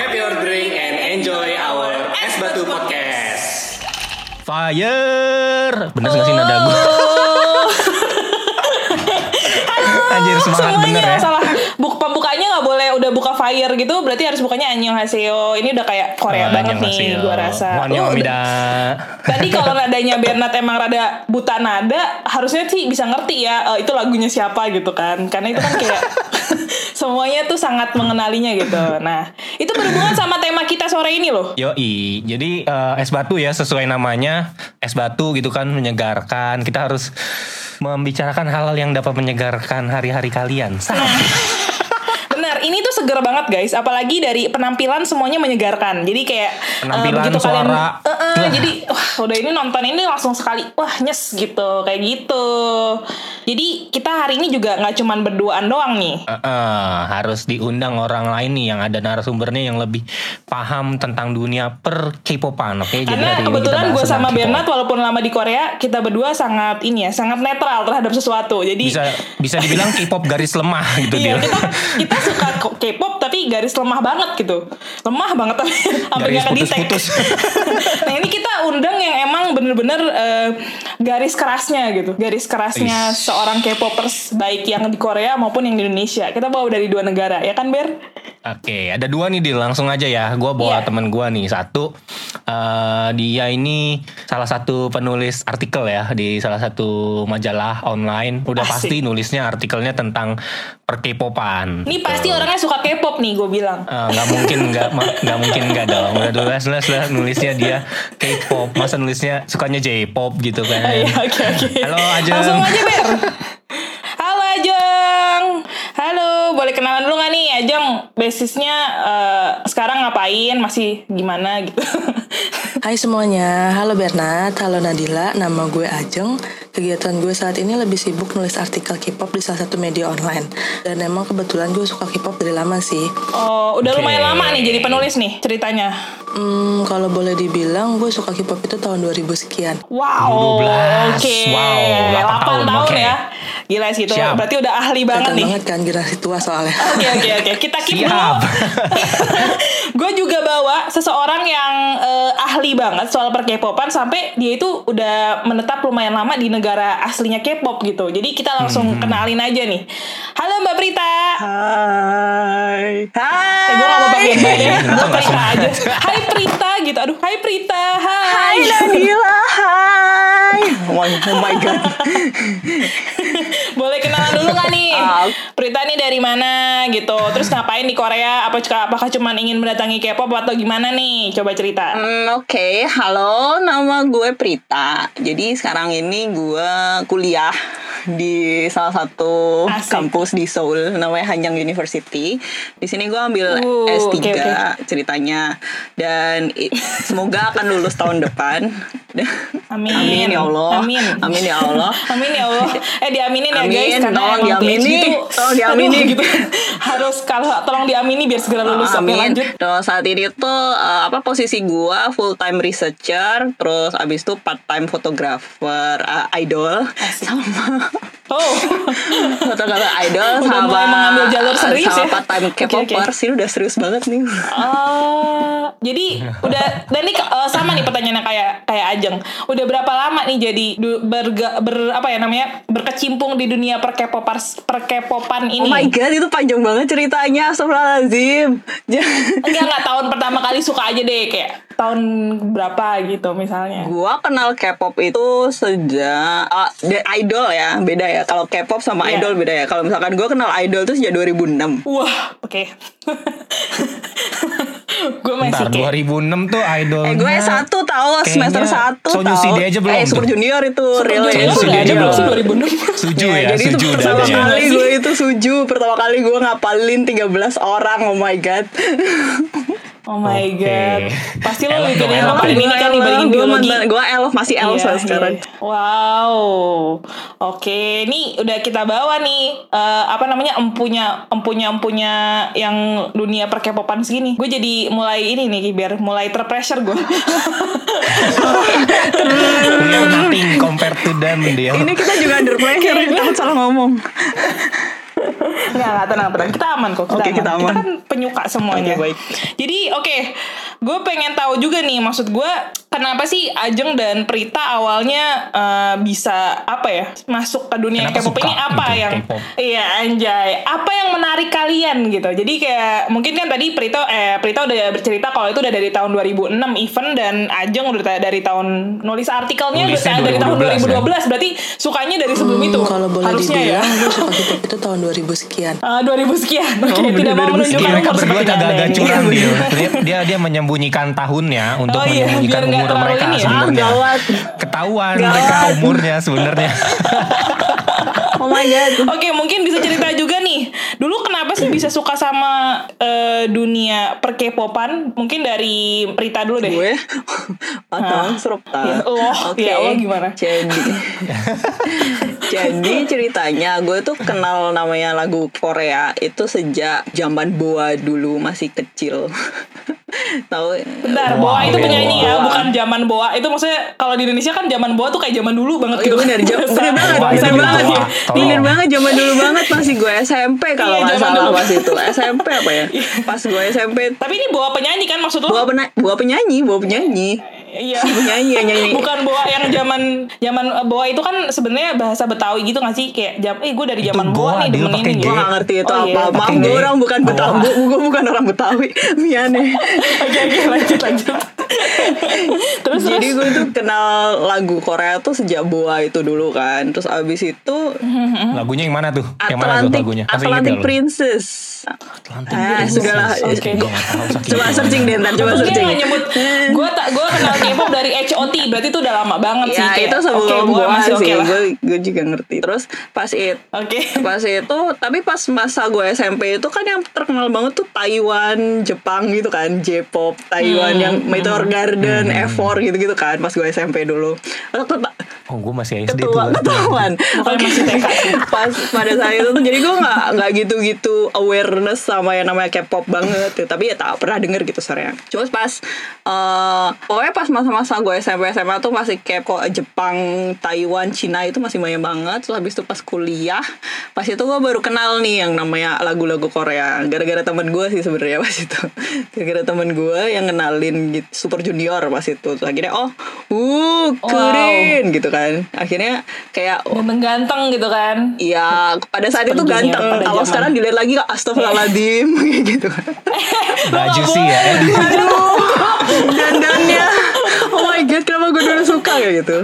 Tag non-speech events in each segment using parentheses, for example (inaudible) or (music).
Grab your drink and enjoy our Es Batu Podcast. Fire. Bener gak sih nada gue? (laughs) Halo Anjir, semangat semuanya. bener ya. Salah. Buk pembukanya nggak boleh udah buka fire gitu, berarti harus bukanya Annyeonghaseyo. Ini udah kayak Korea banget nih, gua rasa. Udah- Tadi kalau nadanya Bernard emang rada buta nada, harusnya sih bisa ngerti ya eh, itu lagunya siapa gitu kan. Karena itu kan kayak (laughs) (laughs) semuanya tuh sangat mengenalinya gitu. Nah, itu berhubungan sama tema kita sore ini loh. Yoi, jadi eh, es batu ya sesuai namanya es batu gitu kan menyegarkan. Kita harus membicarakan hal-hal yang dapat menyegarkan hari-hari kalian. Sah. (laughs) Benar, ini tuh seger banget guys. Apalagi dari penampilan semuanya menyegarkan. Jadi kayak eh, Penampilan, begitu kalian, suara. Eh, eh, Wah. jadi wah udah ini nonton ini langsung sekali, wah nyes gitu, kayak gitu. Jadi kita hari ini juga nggak cuman berduaan doang nih. Eh, eh, harus diundang orang lain nih yang ada narasumbernya yang lebih paham tentang dunia per K-popan, oke? Jadi Karena kita kebetulan gue sama. Bernard walaupun lama di Korea, kita berdua sangat ini ya, sangat netral terhadap sesuatu. Jadi bisa bisa dibilang K-pop garis lemah (laughs) gitu Iya dia. kita kita suka K-pop tapi garis lemah banget gitu lemah banget tapi (laughs) Garis nggak putus-putus. (laughs) nah ini kita undang yang emang bener-bener eh, garis kerasnya gitu garis kerasnya Is. seorang K-popers baik yang di Korea maupun yang di Indonesia kita bawa dari dua negara ya kan Ber? Oke, ada dua nih Dil, langsung aja ya. Gua bawa Iya. temen gua nih. Satu, eh, dia ini salah satu penulis artikel ya di salah satu majalah online. Udah Asik. pasti nulisnya artikelnya tentang perkepopan. Ini pasti orangnya suka K-pop nih gue bilang. Eh, nggak mungkin nggak nggak mungkin nggak dong udah jelas jelas lah nulisnya dia K-pop masa nulisnya sukanya J-pop gitu kan iya, oke oke. halo Ajeng Langsung aja Ber. Halo Ajeng. Halo, boleh kenalan dulu gak nih Ajeng? Basisnya eh, sekarang ngapain? Masih gimana gitu? Hai semuanya, halo Bernard, halo Nadila, nama gue Ajeng. Kegiatan gue saat ini lebih sibuk nulis artikel K-pop di salah satu media online. Dan emang kebetulan gue suka K-pop dari lama sih. Oh, udah Oke. lumayan lama nih jadi penulis nih ceritanya. Hmm, kalau boleh dibilang gue suka K-pop itu tahun 2000 sekian. Wow, 12. oke. Wow, 8 8 tahun, tahun, oke. ya. Gila sih itu. Siap. Berarti udah ahli banget Kelihatan nih. banget kan generasi tua soalnya. Oke oke oke kita keep Siap. dulu. (laughs) gue juga bawa seseorang yang eh, ahli banget soal per K-popan sampai dia itu udah menetap lumayan lama di negara aslinya K-pop gitu. Jadi kita langsung Hmm. kenalin aja nih. Halo Mbak Prita. Hai. Eh, gue gak mau pakai Mbak ya, gue nggak Prita semangat? aja. Hai Prita gitu. Aduh, Hai Prita. Hai. Hai Nadila, hai. Oh my, oh my god. (laughs) Boleh kenalan dulu gak nih? Ah. Prita nih dari mana gitu? Terus ngapain di Korea? Apa apakah cuma ingin mendatangi K-pop atau gimana nih? Coba cerita. Hmm, Oke, halo, nama gue Prita. Jadi sekarang ini gue kuliah di salah satu Asik. kampus di Seoul, namanya Hanyang University. Di sini gue ambil Uh, S3 oke, oke. ceritanya, dan semoga akan lulus tahun depan. Amin. Amin ya Allah. Amin. Amin ya Allah. (laughs) Amin ya Allah. Eh diaminin ya Amin, guys karena tolong diamini, PhD itu tolong diamini. aduh, gitu. (laughs) Harus kalau tolong diamini biar segera lulus. Oke, Amin. lanjut. Terus saat ini tuh eh, apa posisi gua full time researcher, terus abis itu part time fotografer eh, idol sama Oh. fotografer idol Udah sama mulai mengambil jalur serius sama ya? part time K-popers ini udah serius banget nih. Oh, jadi udah dan ini eh, sama nih pertanyaannya kayak kayak Ajeng. Udah berapa lama nih jadi berga, ber apa ya namanya berkecimpung di dunia perkepopars perkepopan ini? Oh my god itu panjang banget ceritanya, Astagfirullahaladzim. (laughs) Enggak enggak tahun pertama kali suka aja deh kayak tahun berapa gitu misalnya. Gua kenal K-pop itu sejak de- idol ya, beda ya. Kalau K-pop sama Iya. idol beda ya. Kalau misalkan gua kenal idol tuh sejak 2006. Wah, oke. gue masih Bentar, kayak 2006 tuh idolnya Eh gue satu tahu semester kayaknya satu Sonyu tahu. CD aja belum Eh Super. Junior itu Super real Junior Sonyu udah CD ada aja belum sih belum? 2006? Suju Ya, ya, jadi itu suju udah pertama ya. kali gue itu suju Pertama kali gue ngapalin 13 orang Oh my god Oh my Oke. god. Pasti lo bikin yang elf. ngapalin ini kan dibandingin Gue biologi. Gue elf Masih elf Iya, sekarang iya. Wow. Oke, nih udah kita bawa nih eh, apa namanya empunya empunya empunya yang dunia perkepopan segini. Gue jadi mulai ini nih biar mulai terpressure gue. Nothing (laughs) compared to them dia Ini kita juga under pressure Takut salah ngomong Nggak, nggak, tenang, tenang. Kita aman kok. Kita Oke, aman. kita aman. kan penyuka semuanya. Oke, baik. Jadi, oke. Gue pengen tahu juga nih, maksud gue, kenapa sih Ajeng dan Prita awalnya eh, bisa, apa ya, masuk ke dunia K-pop ini apa gitu, yang... K-pop? Iya, anjay. Apa yang menarik kalian gitu? Jadi kayak, mungkin kan tadi Prita, eh, Prita udah bercerita kalau itu udah dari tahun 2006 event, dan Ajeng udah dari tahun, nulis artikelnya udah dari tahun 2012 2012, berarti sukanya dari sebelum Hmm, itu. Kalau boleh Harusnya ya. dibilang, gue suka K-pop itu tahun 2000 sekian. Ah, 2000 sekian. Oke, bener, tidak mau 2000 menunjukkan Iya, mereka umur berdua seperti agak-agak curang dia. dia. Dia dia menyembunyikan tahunnya untuk Oh iya, menyembunyikan umur mereka ini ya. sebenarnya. Ah. Ketahuan mereka umurnya sebenarnya. (laughs) Oh my god. (laughs) Oke, mungkin bisa cerita juga nih. Dulu kenapa sih bisa suka sama eh, dunia perkepopan? Mungkin dari Prita dulu deh. gue (laughs) atau Ya Allah, ya Allah, gimana? jadi jadi (laughs) ceritanya gue tuh kenal namanya lagu Korea itu sejak zaman boa dulu masih kecil tahu Bentar, Wow, Boa itu penyanyi ya, bukan zaman Boa. Itu maksudnya kalau di Indonesia kan zaman Boa tuh kayak zaman dulu banget Oh iya gitu. bener, jam, bener banget, bener banget Bener banget zaman dulu banget masih gue SMP kalau Iya, nggak zaman salah dulu. pas itu. SMP apa ya? (laughs) Pas gue SMP Tapi ini Boa penyanyi kan maksud? Boa, pena- Boa penyanyi, Boa penyanyi. Iya. Penyanyi yang nyanyi. Bukan boa yang zaman zaman eh, boa itu kan sebenarnya bahasa Betawi gitu gak sih kayak jam eh gue dari zaman boa boa, nih demen ini. Gue gak ngerti itu Oh, iya. apa. Maaf, Pakai gue orang bukan Betawi. Gue bukan orang Betawi. (laughs) Miane. Oke oke lanjut lanjut. terus Jadi gue tuh kenal lagu Korea tuh sejak Boa itu dulu kan. Terus abis itu (laughs) Lagunya yang mana tuh? Yang mana tuh Atlantic lagunya? Masih inget Atlantic? Princess. Atlantic Ah, Princess. sudahlah. Nggak saking Coba searching deh ntar, coba searching. nggak gue tak gue kenal K-pop dari HOT berarti itu udah lama banget sih Ya kayak, itu sebelum oke, Boa masih sih. oke lah. Gue gue juga ngerti. Terus pas itu Oke. pas itu tapi pas masa gue SMP itu kan yang terkenal banget tuh Taiwan Jepang gitu kan J-pop Taiwan Hmm, yang Meteor Garden F4 gitu-gitu kan pas gue SMP dulu ketua- Oh, gue masih SD tuh. ketua ketahuan Bukan masih TK (laughs) pas pada saat itu tuh jadi gue nggak nggak gitu-gitu awareness sama yang namanya K-pop banget ya. tapi ya tak pernah denger gitu sebenarnya cuma pas eh pokoknya pas masa-masa gue SMP SMA tuh masih K-pop Jepang Taiwan Cina itu masih banyak banget terus habis itu pas kuliah pas itu gue baru kenal nih yang namanya lagu-lagu Korea gara-gara temen gue sih sebenarnya pas itu (laughs) gara-gara temen gue yang kenalin gitu Super Junior pas itu terus akhirnya oh uh keren gitu kan akhirnya kayak oh, Ganteng-ganteng gitu kan. Iya, pada saat itu Super Junior ganteng. Kalau sekarang dilihat lagi astagfirullahaladzim (laughs) kayak gitu. (laughs) Baju sih ya. Aduh, dandannya. Oh my god, kenapa gue dulu suka kayak gitu?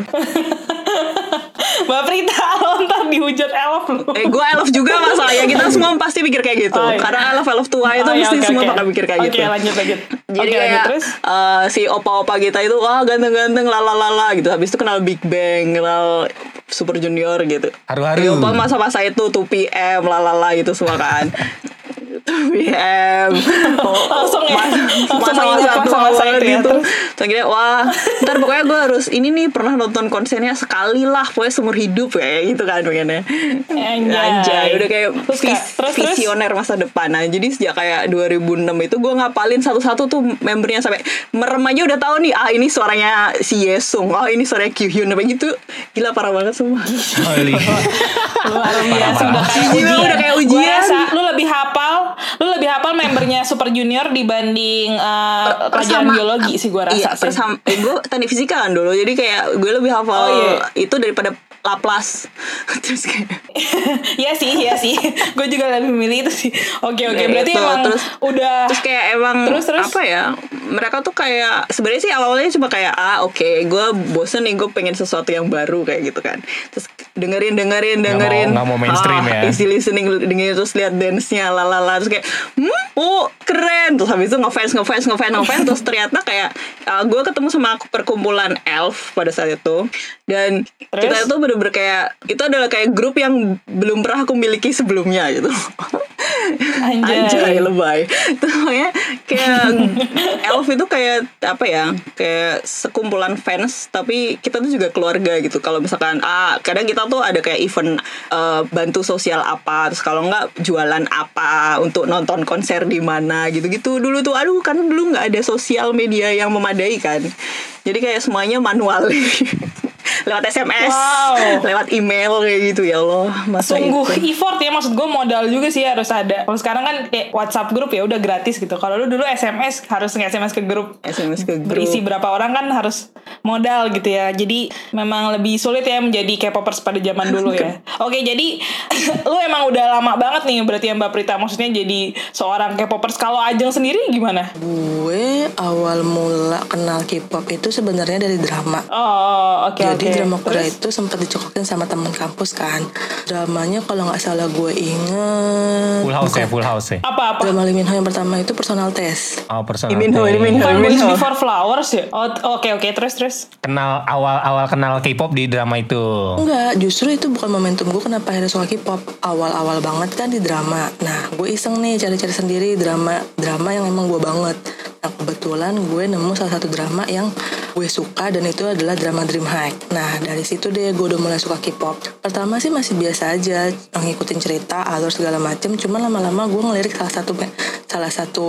Mbak Prita lo ntar dihujat elf lu. Eh, gue elf juga masalahnya. Kita semua pasti pikir kayak gitu. Oh, iya. Karena elf-elf tua itu Oh, iya, mesti oke, semua oke. pada mikir kayak gitu. Oke lanjut lanjut. Jadi Oke kayak terus. eh, si opa-opa kita itu wah ganteng-ganteng lalalala gitu. Habis itu kenal Big Bang, kenal Super Junior gitu. Haru-haru. Ya, opa masa-masa itu 2PM lalala gitu semua kan. 2PM oh, Langsung ya, langsung masa-masa masa-masa itu ya, gitu. terus? Terus akhirnya wah ntar pokoknya gue harus ini nih pernah nonton konsernya sekali lah pokoknya seumur hidup kayak gitu kan pengennya Anjay. Anjay udah kayak Terus, vis- Kak, terus, terus? visioner masa depan nah jadi sejak kayak 2006 itu gue ngapalin satu-satu tuh membernya sampai merem aja udah tahu nih ah ini suaranya si Yesung oh ini suaranya Kyuhyun apa gitu gila parah banget semua. Luar biasa udah kayak ujian. udah kayak Gua ujian. rasa lu lebih hafal, lu lebih hafal membernya Super Junior dibanding eh, pelajaran Persama- biologi sih gua rasa iya, sih. persam- eh, gue teknik fisika kan dulu jadi kayak gue lebih hafal Oh, iya. itu daripada Laplace (laughs) terus kayak (laughs) Iya sih, iya sih. (laughs) Gue juga lebih milih itu sih. Oke, oke. Kayak Berarti gitu. emang Terus- udah terus kayak emang Terus, terus? apa ya mereka tuh kayak sebenarnya sih awalnya cuma kayak ah oke gue bosen nih gue pengen sesuatu yang baru kayak gitu kan terus dengerin dengerin Nggak dengerin mau- nggak mau mainstream ah, ya. easy listening dengerin terus lihat dance nya lalala terus kayak hmm oh keren terus habis itu ngefans ngefans ngefans ngefans terus ternyata kayak gue ketemu sama perkumpulan elf pada saat itu dan Terus? kita itu bener-bener kayak itu adalah kayak grup yang belum pernah aku miliki sebelumnya gitu. Anjay. Anjay lebay. (laughs) Itu makanya kayak (laughs) Elf itu kayak apa ya Kayak sekumpulan fans Tapi kita tuh juga keluarga gitu. Kalau misalkan ah Kadang kita tuh ada kayak event eh, Bantu sosial apa Terus kalau enggak jualan apa Untuk nonton konser di mana gitu-gitu. Dulu tuh aduh kan dulu nggak ada sosial media yang memadai kan. Jadi kayak semuanya manual. (laughs) Lewat SMS, Wow. Lewat email kayak gitu ya Allah. Masa Sungguh itu. effort ya maksud gue modal juga sih harus ada. Kalau sekarang kan kayak WhatsApp grup ya udah gratis gitu. Kalau lu dulu SMS harus nge-SMS ke grup. SMS ke grup. Berisi berapa orang kan harus modal gitu ya. Jadi memang lebih sulit ya menjadi K-popers pada zaman dulu ya. (laughs) Oke, jadi (laughs) lu emang udah lama banget nih berarti ya Mbak Prita maksudnya jadi seorang K-popers. Kalau Ajeng sendiri gimana? Gue awal mula kenal K-pop itu sebenarnya dari drama. Oh, oke oke. Jadi drama Korea Terus? itu sempat dicokokin sama teman kampus kan. Dramanya kalau nggak salah gue inget. Full house ya, full house ya. apa-apa? Drama Lee Min Ho yang pertama itu personal test. Oh, personal. Lee Min Ho, taste. Lee Min Ho. Minho. Before Flowers ya? Oh, oke oke terus terus. Kenal awal-awal kenal K-pop di drama itu. Enggak, justru itu bukan momentum gue kenapa akhirnya suka K-pop. Awal-awal banget kan di drama. Nah, gue iseng nih cari-cari sendiri drama drama yang emang gue banget. Nah, kebetulan gue nemu salah satu drama yang gue suka dan itu adalah drama Dream High. Nah, dari situ deh gue udah mulai suka K-pop. Pertama sih masih biasa aja ngikutin cerita, alur segala macem. Cuman lama-lama gue ngelirik salah satu salah satu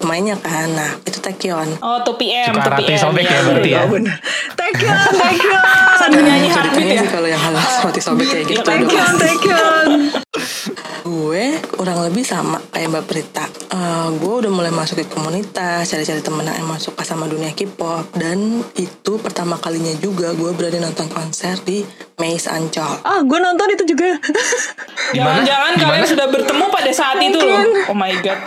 pemainnya kan. Nah, itu Taekyon. Oh, 2PM, Suka 2PM. Rati Sobek ya berarti ya. Oh, bener. Taekyon, Taekyon. Sambil nyanyi heartbeat ditanya ya? sih kalau yang halal roti sobek kayak gitu. Iya, udah Taekyon, Taekyon. gue kurang lebih sama kayak Mbak Prita. Eh, gue udah mulai masuk ke komunitas, cari-cari temen yang emang suka sama dunia K-pop dan itu pertama kalinya juga gue berani nonton konser di Maze Ancol. Ah, gue nonton itu juga. (laughs) Gimana? Jangan-jangan kalian Gimana? sudah bertemu pada saat itu loh. Oh my god.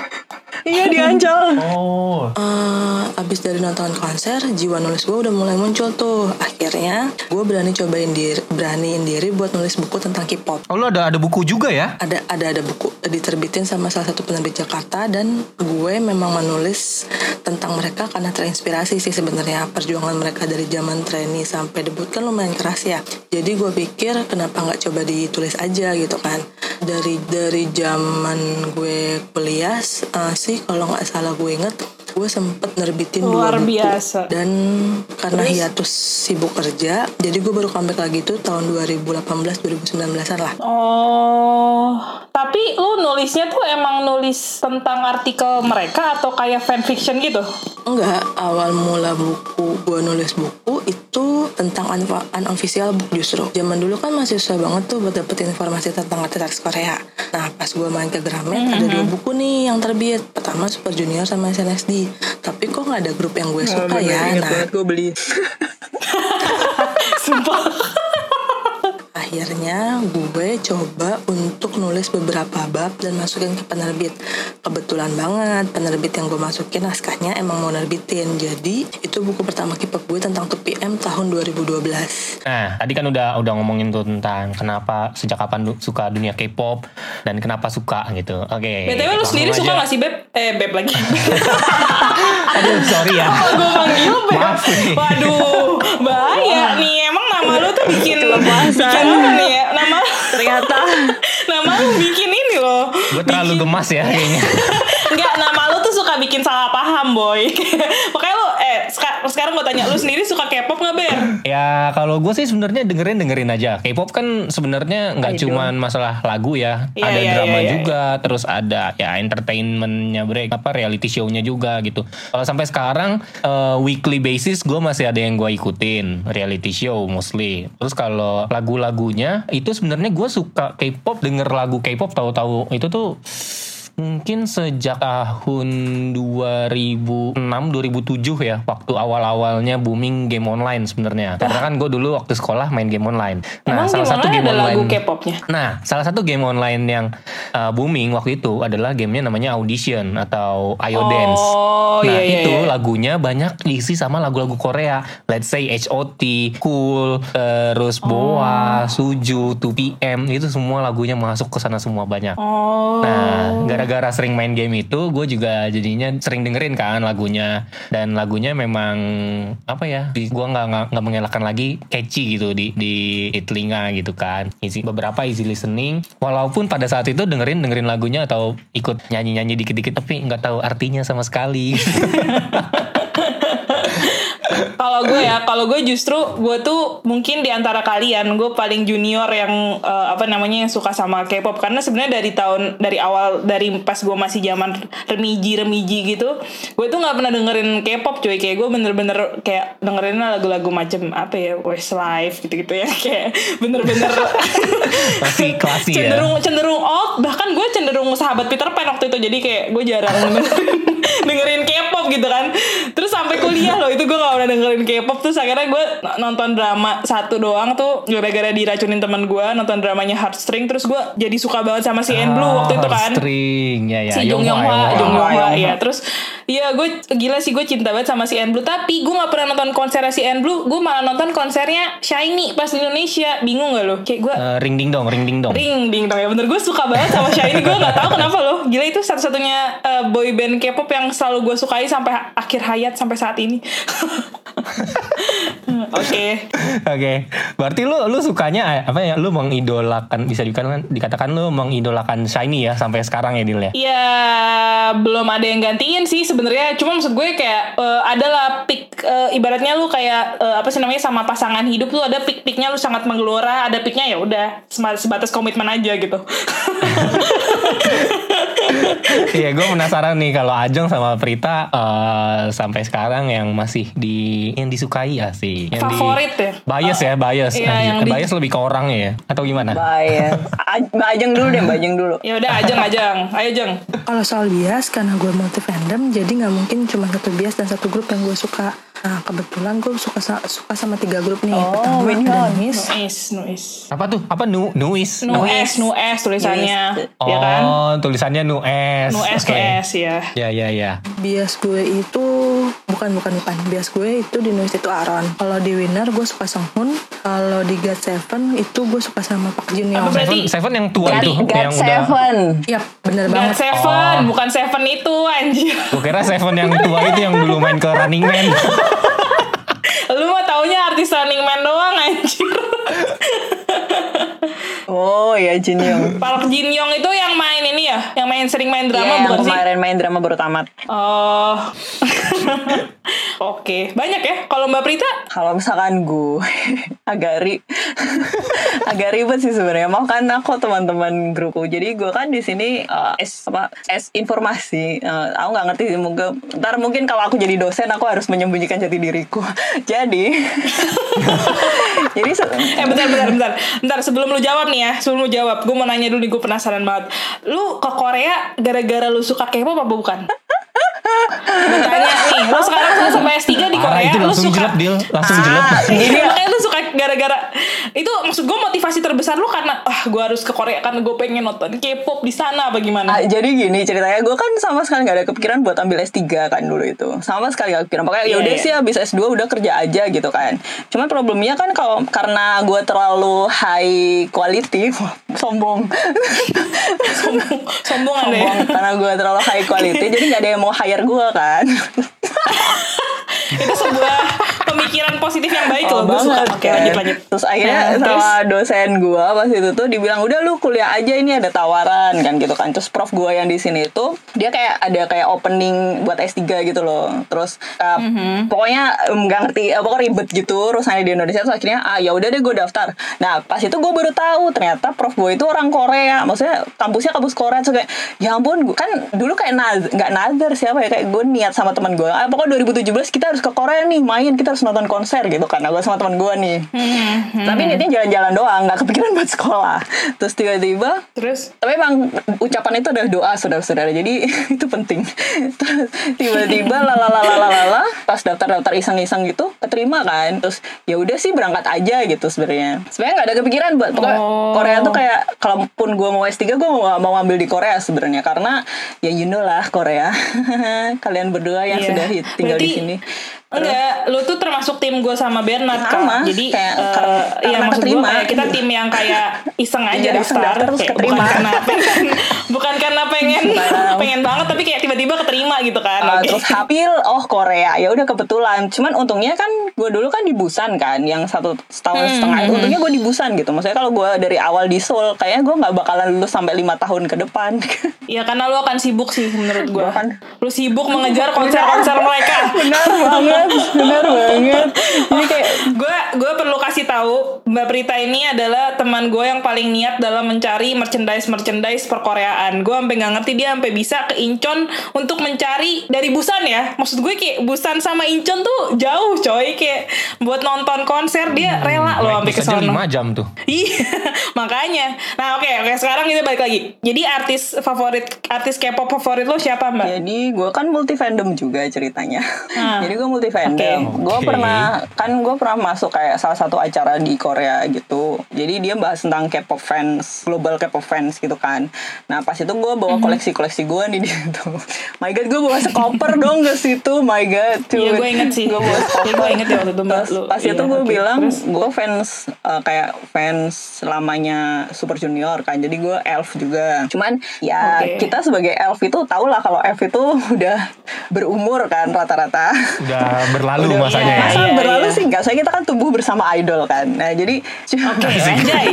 Iya di Ancol. Oh. Eh, abis dari nonton konser, jiwa nulis gue udah mulai muncul tuh. Akhirnya gue berani cobain diri, beraniin diri buat nulis buku tentang K-pop. Oh, lu ada ada buku juga ya? ada ada ada buku diterbitin sama salah satu penerbit Jakarta dan gue memang menulis tentang mereka karena terinspirasi sih sebenarnya perjuangan mereka dari zaman trainee sampai debut kan lumayan keras ya. Jadi gue pikir kenapa nggak coba ditulis aja gitu kan. Dari dari zaman gue kuliah eh, sih kalau nggak salah gue inget gue sempet nerbitin Luar dua buku biasa. dan karena hiatus sibuk kerja jadi gue baru comeback lagi tuh tahun 2018 2019an lah Oh, tapi lu nulisnya tuh emang nulis tentang artikel mereka atau kayak fanfiction gitu? Enggak, awal mula buku gue nulis buku itu tentang un- unofficial book justru. Zaman dulu kan masih susah banget tuh buat dapetin informasi tentang artis Korea. Nah pas gue main ke Gramet ada dua buku nih yang terbit. Pertama Super Junior sama SNSD. Tapi kok nggak ada grup yang gue suka ya. Nah gue beli. Akhirnya gue coba untuk nulis beberapa bab dan masukin ke penerbit. Kebetulan banget penerbit yang gue masukin naskahnya emang mau nerbitin. Jadi itu buku pertama K-pop gue tentang 2PM tahun 2012. Nah, tadi kan udah udah ngomongin tuh tentang kenapa sejak kapan du- suka dunia K-pop dan kenapa suka gitu. Oke. BTW lu langsung sendiri suka gak sih Beb? Eh Beb lagi. (laughs) Aduh, sorry ya. (laughs) gue panggil Beb. Maaf nih. Waduh, bahaya (laughs) nih. Nama lu tuh bikin bikin nih ya? Nama Ternyata (laughs) nama lu bikin ini loh. Gue terlalu gemas ya kayaknya. (laughs) Enggak, nama lu tuh suka bikin salah paham, boy. (laughs) Makanya lu eh sekarang gue tanya lu sendiri suka K-pop gak, Ber? Ya kalau gue sih sebenarnya dengerin dengerin aja. K-pop kan sebenarnya nggak cuman masalah lagu ya, Iya, ada iya, drama iya, iya. juga, terus ada ya entertainmentnya break, apa reality show-nya juga gitu. Kalau sampai sekarang eh, weekly basis gue masih ada yang gue ikutin reality show mostly. Terus kalau lagu-lagunya itu sebenarnya gue suka K-pop, denger lagu K-pop tahu-tahu itu tuh mungkin sejak tahun 2006 2007 ya waktu awal-awalnya booming game online sebenarnya. Karena kan gue dulu waktu sekolah main game online. Emang game online ada lagu K-popnya? nah salah satu game online yang uh, booming waktu itu adalah gamenya namanya audition atau Ayo Dance. Oh, nah iya, iya, itu iya. lagunya banyak diisi sama lagu-lagu Korea. Let's say HOT Cool terus Boa Suju 2PM itu semua lagunya masuk ke sana semua banyak. Oh. Nah, gara-gara sering main game itu, gue juga jadinya sering dengerin kan lagunya dan lagunya memang apa ya? Gue nggak nggak mengelakkan lagi catchy gitu di di, telinga gitu kan. Easy, beberapa easy listening. Walaupun pada saat itu dengerin dengerin lagunya atau ikut nyanyi-nyanyi dikit-dikit, tapi nggak tahu artinya sama sekali. (laughs) Kalau gue ya, kalau gue justru gue tuh mungkin di antara kalian gue paling junior yang eh, apa namanya yang suka sama K-pop. Karena sebenarnya dari tahun dari awal dari pas gue masih zaman remiji remiji gitu, gue tuh nggak pernah dengerin K-pop cuy. Kayak gue bener-bener kayak dengerin lagu-lagu macem apa ya Westlife gitu-gitu ya. (laughs) Kayak bener-bener Masih (laughs) klasi ya. cenderung cenderung old. Bahkan gue cenderung sahabat Peter Pan waktu itu. Jadi kayak gue jarang dengerin, (laughs) dengerin K-pop gitu kan sampai kuliah loh itu gue gak pernah dengerin K-pop terus akhirnya gue nonton drama satu doang tuh gara-gara diracunin teman gue nonton dramanya Heartstring terus gue jadi suka banget sama si N Blue waktu itu kan String ya ya. si Jung Yong Hwa. Jung Yong Hwa, ya. Terus iya gue gila sih gue cinta banget sama si N Blue tapi gue nggak pernah nonton konsernya si N Blue, gue malah nonton konsernya Shiny pas di Indonesia. Bingung gak lo? Kayak gue Eh, ring ding dong, ring ding dong. ring ding dong ya bener gue suka banget sama Shiny gue nggak tahu kenapa loh gila itu satu-satunya eh, boy band K-pop yang selalu gue sukai sampai akhir hayat sampai saat ini (laughs) oke Oke, berarti lu lu sukanya eh, apa ya? Lu mengidolakan bisa dikatakan dikatakan lu mengidolakan Shiny ya sampai sekarang ya Dil ya. Iya belum ada yang gantiin sih sebenarnya cuma maksud gue kayak eh, ada lah pick eh, ibaratnya lu kayak eh, apa sih namanya sama pasangan hidup lu ada pick picknya lu sangat menggelora ada picknya ya udah sebatas komitmen aja gitu (laughs) Iya, gue penasaran nih kalau Ajeng sama Prita eh, sampai sekarang yang masih di yang disukai ya sih. Yang di- Favorit ya? Bias ya, bias. Iya, yang di- bias lebih ke orangnya ya atau gimana? Bias. (laughs) A- Mbak Ajeng dulu deh, Mbak Ajeng dulu. ya udah ajeng ajeng ayo jeng Kalau soal bias, karena gue multi fandom, jadi nggak mungkin cuma satu bias dan satu grup yang gue suka. Nah, kebetulan gue suka suka sama tiga grup nih. Oh, Pertama ada Hot. Nis, nuis nuis Apa tuh? Apa nu nuis? nu s nu s tulisannya Oh, ya kan tulisannya nu s. nu s nu Oke. s ya Ya ya ya. bias gue itu bukan bukan bukan bias gue itu di Nuis itu Aaron. Kalau di Winner gue suka Songhoon. Kalau di God Seven itu gue suka sama Park Jin Young. berarti? Seven, Seven yang tua God, itu God yang udah Seven. Yap, bener God banget. Seven Oh. bukan Seven itu anjir Gue kira Seven yang tua itu yang dulu main ke Running Man. lu mah taunya artis Running Man doang anjir Oh ya Jin Young. (laughs) Park Jin Young itu yang main ini ya yang main sering main drama yang bukan sih kemarin main drama baru tamat. Oh, (laughs) oke banyak ya. Kalau Mbak Prita, Kalau misalkan gue (laughs) agak ri (laughs) agak ribet sih sebenarnya. Mau kan aku teman-teman grupku. Jadi gue kan di sini eh, es apa es informasi. Eh, aku nggak ngerti sih. Mungkin ntar mungkin kalau aku jadi dosen aku harus menyembunyikan jati diriku. (laughs) jadi jadi eh bentar bentar bentar, bentar sebelum lu jawab nih ya, sebelum lu jawab, gue mau nanya dulu nih, gue penasaran banget. Lu ke Korea gara-gara lu suka K-pop apa bukan? Tanya nih, lu sekarang sudah sampai S3 di Korea, itu lu langsung suka jelek Dil, langsung Ah, jelek. gini (laughs) ya. Makanya lu suka gara-gara itu maksud gue motivasi terbesar lu karena ah gue harus ke Korea karena gue pengen nonton K-pop di sana apa gimana? Ah, jadi gini ceritanya gue kan sama sekali gak ada kepikiran buat ambil S3 kan dulu itu sama sekali gak kepikiran pokoknya Iya, yaudah iya. sih habis S2 udah kerja aja gitu kan cuman problemnya kan kalau karena gue terlalu high quality (laughs) sombong sombong, sombong ya. sombong karena gue terlalu high quality jadi gak ada yang mau hire gue kan (laughs) itu sebuah pemikiran positif yang baik Oh, loh gue suka banget, oke kan. lanjut lanjut Terus akhirnya Nah, terus? sama dosen gue pas itu tuh dibilang udah lu kuliah aja ini ada tawaran kan gitu kan. Terus prof gue yang di sini itu dia kayak ada kayak opening buat S3 gitu loh. Terus uh, Mhm. pokoknya em, nggak ngerti uh, pokoknya ribet gitu urusannya di Indonesia terus akhirnya ah ya udah deh gue daftar. Nah pas itu gue baru tahu ternyata prof gue itu orang Korea. Maksudnya kampusnya kampus Korea terus kayak ya ampun kan dulu kayak naz nggak nazar siapa ya kayak gue niat sama teman gue. Ah pokoknya 2017 kita harus ke Korea nih main kita harus nonton konser gitu kan. Gue sama teman gue nih. Hmm, Tapi niatnya jalan-jalan doang, nggak kepikiran buat sekolah. Terus tiba-tiba, terus tapi emang ucapan itu adalah doa saudara-saudara, jadi (laughs) itu penting. Terus tiba-tiba lalalalalala, pas daftar-daftar iseng-iseng gitu, keterima kan. Terus ya udah sih berangkat aja gitu sebenarnya. Sebenarnya nggak ada kepikiran buat pokoknya Oh. Korea tuh kayak kalaupun gue mau S3 gue mau mau ambil di Korea sebenarnya karena ya you know lah Korea. (laughs) Kalian berdua yang Iya. sudah tinggal di Berarti- sini. Enggak, lu tuh termasuk tim gue sama Bernard Sama, kan. Jadi kayak karena- iya karena maksud gue kayak kita tim yang kayak iseng aja Iya, daftar, daftar terus kayak keterima. bukan karena (laughs) pengen bukan karena pengen pengen banget tapi kayak tiba-tiba keterima gitu kan. Uh, terus Hapil, oh Korea, ya udah kebetulan. Cuman untungnya kan gue dulu kan di Busan kan, yang satu setahun Hmm, setengah itu. Untungnya gue di Busan gitu. Maksudnya kalau gue dari awal di Seoul, kayaknya gue nggak bakalan lulus sampai lima tahun ke depan. (laughs) Ya karena lu akan sibuk sih menurut gue. Gua kan- Lu sibuk mengejar konser-konser mereka. benar banget, benar banget. Jadi kayak gue gue perlu kasih tahu Mbak Prita ini adalah teman gue yang paling niat dalam mencari merchandise merchandise perkoreaan. Gue sampai nggak ngerti dia sampai bisa ke Incheon untuk mencari dari Busan ya. Maksud gue kayak Busan sama Incheon tuh jauh coy kayak buat nonton konser dia rela loh sampai ke sono. 5 jam tuh. Iya, (laughs) makanya. Nah, oke, oke. Sekarang kita balik lagi. Jadi artis favorit, artis K-pop favorit lo siapa, Mbak? Jadi gue kan multi fandom juga ceritanya. Ah. Jadi gue multi fandom. Oke. Gue Oke. pernah kan gue pernah masuk kayak salah satu acara di Korea gitu. Jadi dia bahas tentang K-pop fans, global K-pop fans gitu kan. Nah pas itu gue bawa Mhm. koleksi-koleksi gue nih di situ. (laughs) My God gue bawa sekoper dong ke situ. My God. Iya, gue inget sih. Gue bawa Iya, sekoper. gue inget ya waktu itu, Lu- pas iya, itu gue bilang gue fans uh, kayak fans lamanya Super Junior kan. Jadi gue elf juga. Cuman ya Oke. kita sebagai elf itu tau lah kalau elf itu (laughs) udah berumur kan rata-rata. Udah berlalu Udah- masanya ya. Masa Iya, berlalu iya. sih enggak? Saya kita kan tumbuh bersama idol kan. Nah, jadi Oke, (laughs) anjay.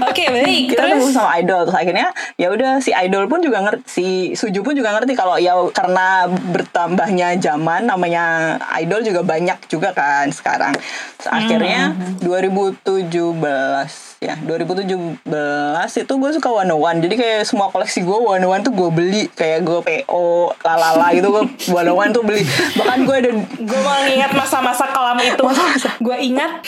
Oke, baik. (laughs) kita tumbuh Terus? sama idol terus akhirnya ya udah si idol pun juga ngerti si Suju pun juga ngerti kalau ya karena bertambahnya zaman namanya idol juga banyak juga kan sekarang Terus akhirnya 2017 ya. 2017 itu gue suka one one jadi kayak semua koleksi gue one one tuh gue beli. Kayak gue PO lalala gitu gue one one tuh beli. Bahkan gue ada Gue mau ngingat masa-masa kelam itu. Gue ingat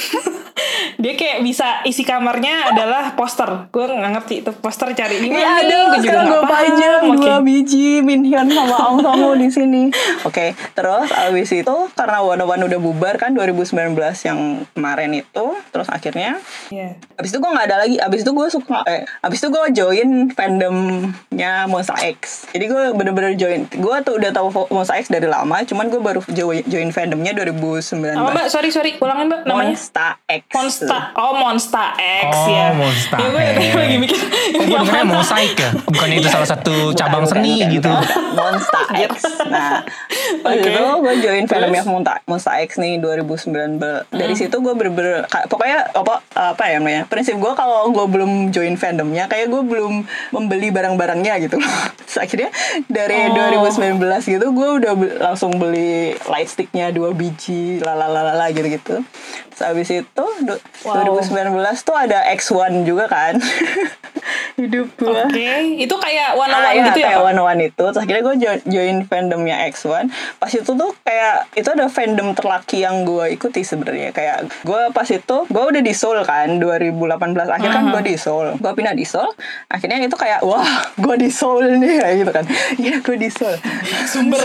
(laughs) dia kayak bisa isi kamarnya adalah poster. Gue nggak ngerti itu poster cari di mana. ada, Gue juga gue pajang Oke. dua biji Minhyun sama Aung Songwoo di sini. (laughs) Oke, terus abis itu karena One One udah bubar kan 2019 yang kemarin itu, terus akhirnya Iya. abis itu gue nggak ada lagi. Abis itu gue suka, eh, abis itu gue join fandomnya Monsta X. Jadi gue bener-bener join. Gue tuh udah tahu Monsta X dari lama, cuman gue baru join, fandomnya 2019. Apa mbak? Sorry sorry, ulangin mbak namanya. Monsta X. Monsta, oh Monsta X Oh, ya. Monsta ya gue X. (laughs) lagi mikir. Oh, gue dengernya mosaik ya. Bukannya itu salah satu Bukan, cabang bukan, seni bukan, gitu. bukan. Monsta X. Nah, (laughs) pas Oke. itu gue join Terus? filmnya Monsta, Monsta X nih 2019. Dari Hmm. situ gue bener-bener kayak- pokoknya apa apa ya namanya? Prinsip gue kalau gue belum join fandomnya kayak gue belum membeli barang-barangnya gitu. (laughs) Terus akhirnya dari Oh. 2019 gitu gue udah langsung beli light sticknya dua biji lalalala gitu-gitu. Terus abis itu du- Wow. 2019 tuh ada X1 juga kan. (laughs) Hidup gue. Oke, itu kayak one on Ah, one iya, gitu ya? kayak one one itu terus akhirnya gue join, join fandomnya X1 pas itu tuh kayak itu ada fandom terlaki yang gue ikuti sebenarnya kayak gue pas itu gue udah di Seoul kan 2018 akhir kan gue di Seoul gue pindah di Seoul akhirnya itu kayak wah gue di Seoul nih kayak gitu kan (laughs) iya gue di Seoul Sumber.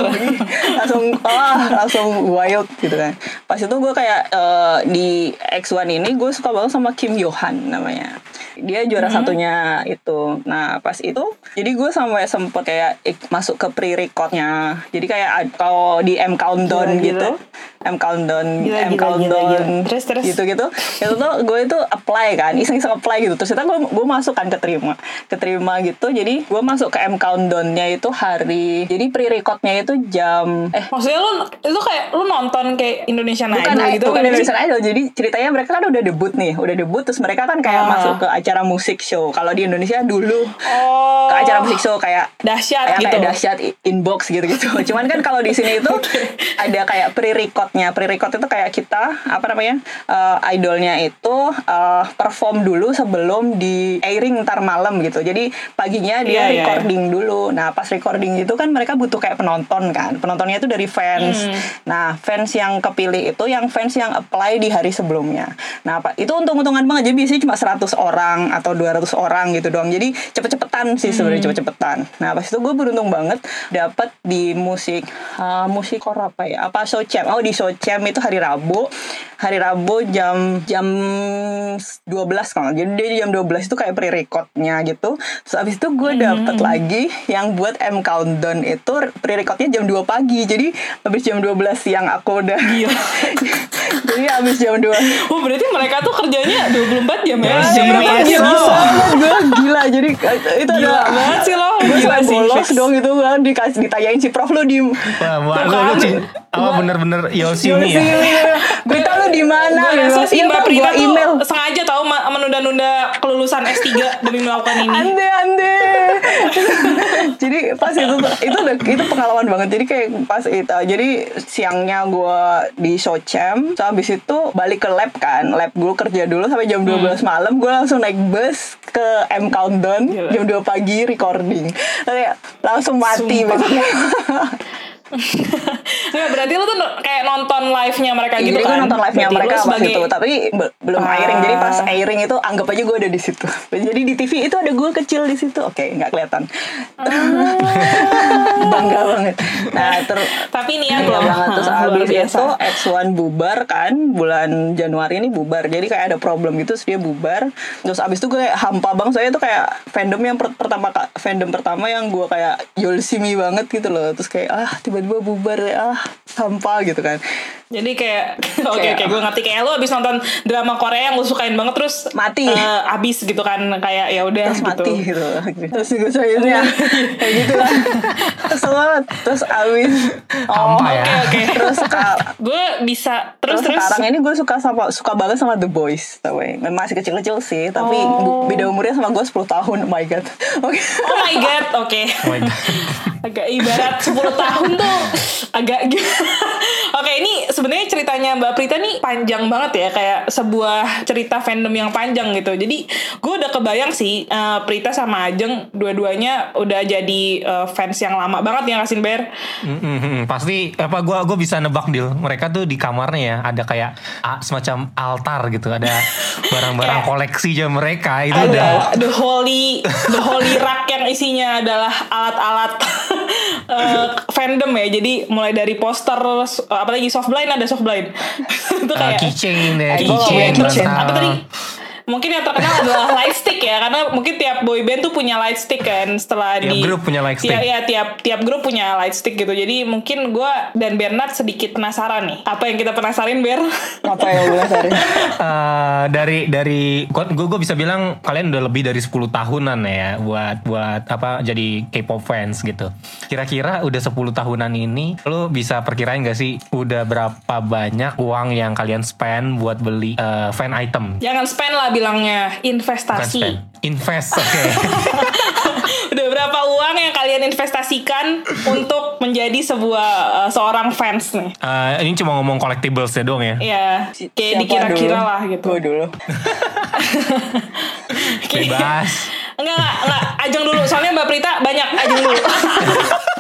langsung ah langsung wild gitu kan pas itu gue kayak eh, di X1 ini gue suka banget sama Kim Yohan namanya dia juara Hmm. satunya itu nah pas itu jadi gue sampai sempet kayak ik- masuk ke pre-recordnya jadi kayak kalau di M Countdown Gila, gitu gila. M Countdown Gila, M gila, Countdown gila, gila. Terus, terus. gitu gitu itu tuh gue itu apply kan iseng-iseng apply gitu terus kita gue gue masuk kan keterima keterima gitu jadi gue masuk ke M Countdownnya itu hari jadi pre-recordnya itu jam eh Maksudnya lu itu kayak lu nonton kayak Indonesian bukan Idol gitu bukan kan? Indonesian Idol jadi ceritanya mereka kan udah debut nih udah debut terus mereka kan kayak Ah. masuk ke acara musik show. Kalau di Indonesia dulu Oh. ke acara musik show kayak Dahsyat kayak, gitu. kayak dahsyat inbox gitu-gitu. (laughs) Cuman kan kalau di sini itu ada kayak pre-recordnya. Pre-record itu kayak kita apa namanya eh, idolnya itu eh, perform dulu sebelum di airing ntar malam gitu. Jadi paginya dia Iya, iya, recording dulu. Nah pas recording itu kan mereka butuh kayak penonton kan. Penontonnya itu dari fans. Hmm. nah fans yang kepilih itu yang fans yang apply di hari sebelumnya. Nah itu untung-untungan banget. Jadi biasanya cuma 100 orang atau 200 orang gitu doang. Jadi cepet-cepetan sih sebenarnya cepet-cepetan. Nah pas itu gue beruntung banget dapat di musik ah, musik kor apa ya? Apa Socem oh di Socem itu hari Rabu. Hari Rabu jam jam 12 kalau nggak. jadi dia jam 12 itu kayak pre-recordnya gitu. Terus abis itu gue dapet lagi yang buat M Countdown itu pre-recordnya jam 2 pagi. Jadi abis jam 12 siang aku udah (laughs) jadi abis jam 2 Oh berarti mereka tuh kerjanya 24 jam ya? Ya, jam iya, berapa iya, aja iya. bisa? gue gila jadi itu Gila ada banget sih lo. gue Gila sih, bolos dong gitu kan dikasih ditanyain si prof lu di Wah, wah, Tuh lu, kan. lu cin- apa bener-bener Yoshimi ya? Berita lu di mana? Gue rasa sih Iya, Mbak Bang, Prita email. sengaja tahu ma- menunda-nunda kelulusan S3 demi melakukan ini. Ande ande. (laughs) jadi pas itu itu itu pengalaman banget. Jadi kayak pas itu jadi siangnya gue di Sochem, so habis itu balik ke lab kan. Lab gue kerja dulu sampai jam 12 malam. Gue langsung naik bus ke M Countdown Gila. jam 2 pagi recording. Kayak langsung mati besoknya. (laughs) Nggak, berarti lu tuh kayak nonton live-nya mereka gitu Jadi kan? nonton live-nya Berarti mereka lu pas sebagai- itu Tapi be- belum Ah. airing. Jadi pas airing itu anggap aja gue ada di situ. Jadi di TV itu ada gue kecil di situ. Oke nggak kelihatan. (laughs) Bangga banget. Nah terus Tapi niat Iya loh. banget Terus abis itu X1 bubar kan Bulan Januari ini bubar. Jadi kayak ada problem gitu Terus dia bubar. Terus abis itu gue kayak hampa banget. Soalnya itu kayak fandom yang per- pertama Fandom pertama yang gue kayak Yolsimi banget gitu loh. Terus kayak ah tiba-tiba bubar ya Ah hampa gitu kan Jadi kayak (laughs) (laughs) oke Kayak- oke gue ngerti kayak lu abis nonton drama Korea yang lu sukain banget terus Mati. eh, abis gitu kan kayak ya udah terus gitu. mati gitu terus gue sayangnya kayak gitu lah kesel banget terus abis Hampa ya. Oke oke. terus ka- Gue bisa terus terus, terus. sekarang ini gue suka sama suka banget sama The Boys tapi masih kecil-kecil sih tapi Oh. beda umurnya sama gue 10 tahun oh my god oke Oh my god, oke. Oh my God. Agak ibarat 10 tahun tuh agak. (laughs) Oke, ini sebenarnya ceritanya Mbak Prita nih panjang banget ya, kayak sebuah cerita fandom yang panjang gitu. Jadi gue udah kebayang sih eh, Prita sama Ajeng dua-duanya udah jadi eh, fans yang lama banget ya Kasin Bear. Mm, mm, mm. pasti apa gua gua bisa nebak deal mereka tuh di kamarnya ya ada kayak ah, semacam altar gitu ada (laughs) barang-barang koleksi aja mereka itu udah Ada the holy the holy rack yang isinya adalah alat-alat (laughs) eh, fandom ya. Jadi mulai dari poster s- apalagi soft blind ada soft blind. (laughs) Itu uh, kayak keychain ya Keychain, apa tadi mungkin yang terkenal adalah (laughs) light stick ya karena mungkin tiap boy band tuh punya light stick kan setelah Tiap di grup punya light stick. Tiap, ya tiap tiap grup punya light stick gitu jadi mungkin gue dan Bernard sedikit penasaran nih apa yang kita penasarin Ber apa yang gue penasaran (laughs) Eh, dari dari gue gue bisa bilang kalian udah lebih dari 10 tahunan ya buat buat apa jadi K-pop fans gitu. Kira-kira udah 10 tahunan ini lo bisa perkirain gak sih udah berapa banyak uang yang kalian spend buat beli eh, fan item? jangan spend lah bilangnya investasi. Invest, oke. (laughs) udah berapa uang yang kalian investasikan untuk menjadi sebuah eh, seorang fans nih Eh, ini cuma ngomong collectibles ya dong ya. ya kayak Siapa dikira-kira dulu? lah gitu gue dulu Bebas. Enggak, enggak, enggak. Ajeng dulu. Soalnya Mbak Prita banyak ajeng dulu. (laughs)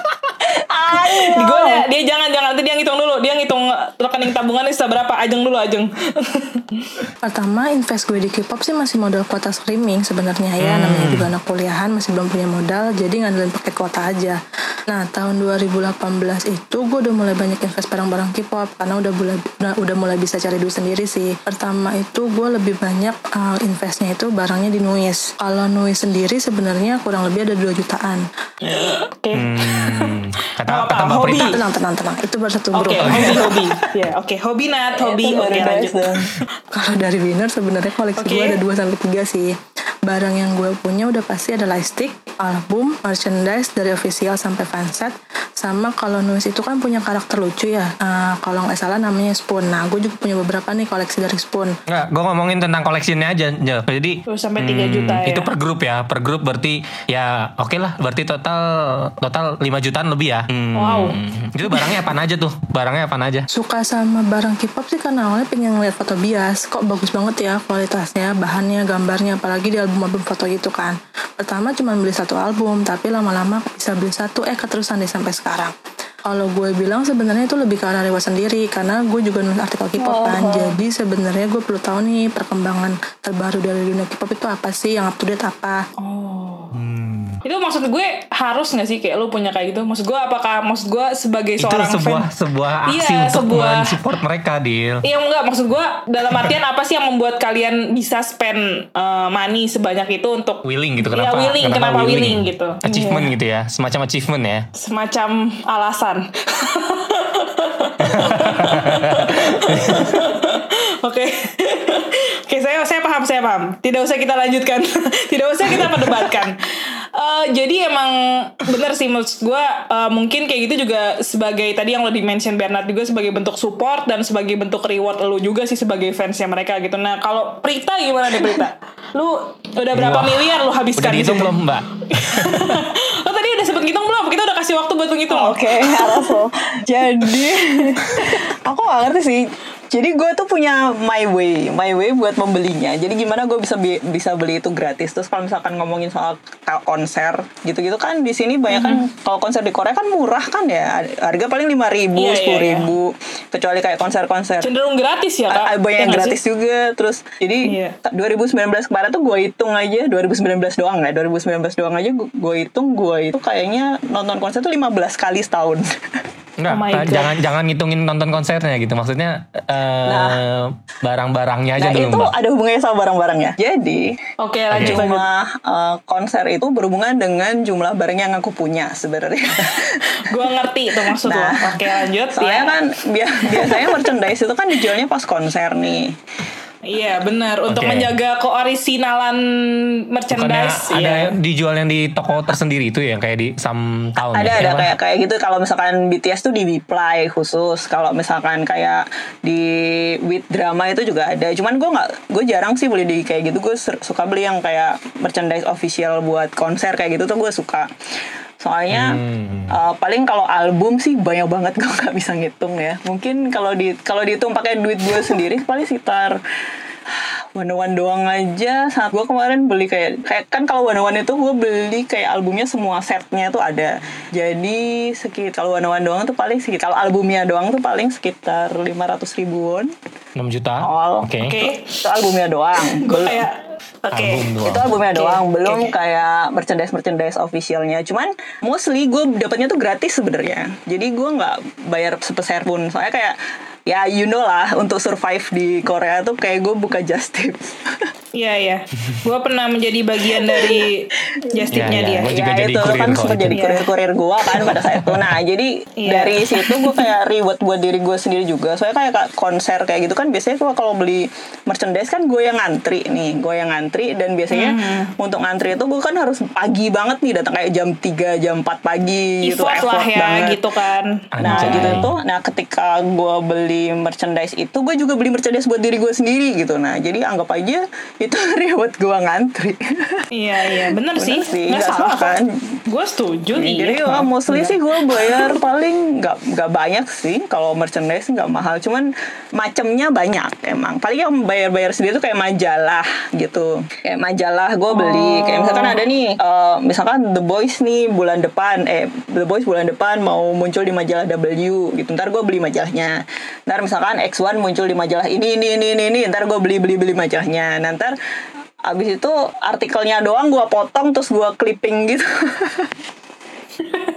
Di gue dia, dia jangan jangan nanti dia ngitung dulu. Dia ngitung rekening tabungannya sisa berapa. Ajeng dulu, ajeng. (laughs) Pertama invest gue di K-pop sih masih modal kuota streaming sebenarnya ya namanya juga anak kuliahan masih belum punya modal jadi ngandelin paket kuota aja. Nah tahun 2018 itu gue udah mulai banyak invest barang-barang K-pop karena udah mulai udah, udah mulai bisa cari duit sendiri sih. Pertama itu gue lebih banyak uh, investnya itu barangnya di Nuis. Kalau Nuis sendiri sebenarnya kurang lebih ada 2 jutaan. Oke. Hmm, kata Apa-apa, hobi. Prita. Tenang tenang tenang itu baru satu Oke, grup. hobi (laughs) hobi. Ya, oke, hobi nat, hobi. Itu Oke, baru lanjut. dong. Kalau dari winner sebenarnya koleksi Oke. gue ada 2 sampai 3 sih. Barang yang gue punya udah pasti ada lightstick, album, merchandise dari official sampai fanset. Sama kalau Nuis itu kan punya karakter lucu ya. Eh, kalau nggak salah namanya Spoon. Nah, gue juga punya beberapa nih koleksi dari Spoon. Nggak, gue ngomongin tentang koleksinya aja. Ja. Jadi Tuh, sampai 3 juta ya. Itu per grup ya, per grup berarti ya oke lah, berarti total total 5 jutaan lebih ya. Hmm. Wow. Itu barangnya apa aja tuh? Barangnya apa aja? Suka sama barang K-pop sih karena awalnya pengen ngeliat foto bias. Kok bagus banget ya kualitasnya, bahannya, gambarnya, apalagi di album-album foto gitu kan. Pertama cuma beli satu album, tapi lama-lama bisa beli satu, eh keterusan deh sampai sekarang. Kalau gue bilang sebenarnya itu lebih ke arah reward sendiri karena gue juga nulis artikel K-pop kan. Jadi sebenarnya gue perlu tahu nih perkembangan terbaru dari dunia K-pop itu apa sih, yang up to date apa. Itu maksud gue harus gak sih kayak lu punya kayak gitu? Maksud gue apakah maksud gue sebagai Itu seorang sebuah fan sebuah aksi Iya, untuk sebuah- mensupport mereka, Dil. Iya enggak maksud gue dalam artian apa sih yang membuat kalian bisa spend uh, money sebanyak itu untuk Willing gitu Iya, kenapa? willing. Kenapa willing gitu. Achievement Iya. gitu ya, semacam achievement ya. semacam alasan. (laughs) Oke. Oke, saya saya paham, saya paham. Tidak usah kita lanjutkan. (laughs) Tidak usah kita perdebatkan. Eh, jadi emang bener sih maksud gue eh, mungkin kayak gitu juga sebagai tadi yang lo di mention Bernard juga sebagai bentuk support dan sebagai bentuk reward lo juga sih sebagai fansnya mereka gitu. Nah kalau Prita gimana nih Prita? Lu udah berapa Wah, miliar lo habiskan? Udah di dihitung situ? belum mbak? lo (laughs) tadi udah sempet ngitung belum? Kita udah kasih waktu buat ngitung. Oke, (laughs) lo. Jadi, (laughs) aku gak ngerti sih. Jadi gue tuh punya my way, my way buat membelinya. Jadi gimana gue bisa bi- bisa beli itu gratis. Terus kalau misalkan ngomongin soal konser gitu-gitu kan di sini banyak kan kalau konser di Korea kan murah kan ya. Harga paling lima ribu, Iya, iya, sepuluh ribu. Kecuali kayak konser-konser Cenderung gratis ya kak? A- banyak Iya yang gratis sih? juga terus jadi Iya. ta- 2019 kemarin tuh gue hitung aja 2019 doang ya 2019 doang aja gue hitung gue itu kayaknya nonton konser tuh 15 kali setahun (laughs) Enggak, Oh my God. jangan jangan ngitungin nonton konsernya gitu. Maksudnya eh, Nah. barang-barangnya aja nah dulu itu mbak. ada hubungannya sama barang-barangnya jadi Oke lanjut lanjut. jumlah eh, konser itu berhubungan dengan jumlah barang yang aku punya sebenarnya (laughs) Gue ngerti tuh maksud lo. Nah, Oke lanjut soalnya ya. kan bia- biasanya merchandise itu kan dijualnya pas konser nih Iya benar untuk Oke. menjaga keorisinalan Bukannya merchandise. ada iya. dijual yang di toko tersendiri itu ya kayak di some town ada ya? ada Apa? kayak kayak gitu kalau misalkan BTS tuh di Bplay khusus kalau misalkan kayak di with drama itu juga ada cuman gue nggak gue jarang sih beli di kayak gitu gue suka beli yang kayak merchandise official buat konser kayak gitu tuh gue suka soalnya Hmm. uh, paling kalau album sih banyak banget gue nggak bisa ngitung ya mungkin kalau di kalau dihitung pakai duit gue sendiri paling sekitar (sighs) One One doang aja saat gue kemarin beli kayak kayak kan kalau One One itu gue beli kayak albumnya semua setnya tuh ada jadi sekitar kalau One One doang tuh paling sekitar kalau albumnya doang tuh paling sekitar 500 ribuan 6 juta. Oh, Oke. Oke. itu albumnya doang Gue kayak Album doang. itu albumnya doang belum oke. kayak merchandise merchandise officialnya. Cuman mostly gue dapatnya tuh gratis sebenarnya. Jadi gue nggak bayar sepeser pun. Soalnya kayak ya you know lah untuk survive di Korea tuh kayak gue buka just tip (laughs) Iya iya. Gue pernah menjadi bagian dari (laughs) just Iya, tipnya iya. dia. Gua juga ya jadi itu kurir kan sempat jadi Iya. kurir-kurir gue kan pada saat itu nah jadi Iya. dari situ gue kayak reward buat diri gue sendiri juga soalnya kayak konser kayak gitu kan biasanya gua kalau beli merchandise kan gue yang ngantri nih gue yang ngantri dan biasanya Hmm. untuk ngantri itu gue kan harus pagi banget nih datang kayak jam 3 jam 4 pagi gitu Effort lah ya banget. gitu kan. Nah Anjay. gitu tuh, nah ketika gue beli merchandise itu, gue juga beli merchandise buat diri gue sendiri gitu. Nah jadi anggap aja itu (laughs) reward gue ngantri. Iya iya bener, Bener sih. sih, Nggak nggak salah salah kan? Gue setuju iya. Jadi wah, mostly sih gue bayar paling nggak nggak banyak sih kalau merchandise nggak mahal, cuman macamnya banyak emang. Paling yang bayar-bayar sendiri tuh kayak majalah gitu. Kayak majalah gue beli, kayak misalkan ada nih, eh, misalkan The Boys nih bulan depan, eh The Boys bulan depan mau muncul di majalah W gitu. Ntar gue beli majalahnya. Ntar misalkan X1 muncul di majalah ini ini ini ini, ini. ntar gue beli beli beli majalahnya. Nah, ntar Abis itu artikelnya doang gue potong terus gue clipping gitu. (laughs)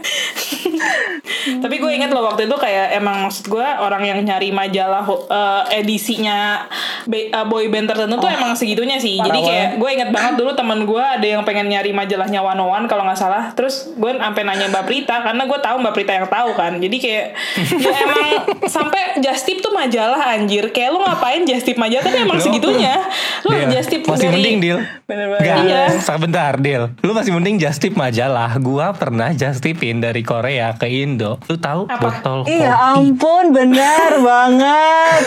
Tapi gue ingat loh waktu itu kayak emang maksud gue orang yang nyari majalah eh, edisinya be- eh, boy band tertentu tuh emang segitunya sih. Jadi parah kayak gue inget banget dulu teman gue ada yang pengen nyari majalahnya One on One kalau nggak salah. Terus gue sampai nanya Mbak Prita karena gue tahu Mbak Prita yang tahu kan. Jadi kayak ya (laughs) emang sampai just tip tuh majalah anjir. Kayak lu ngapain just tip majalah tapi emang Lu- segitunya. Lu Deal. just tip masih dari mending deal Bener banget. Enggak, Iya. sebentar deal Lu masih mending just tip majalah Gua pernah just tipin dari Korea ke Indo Lu tahu Apa? botol Iya kopi ampun benar (laughs) banget.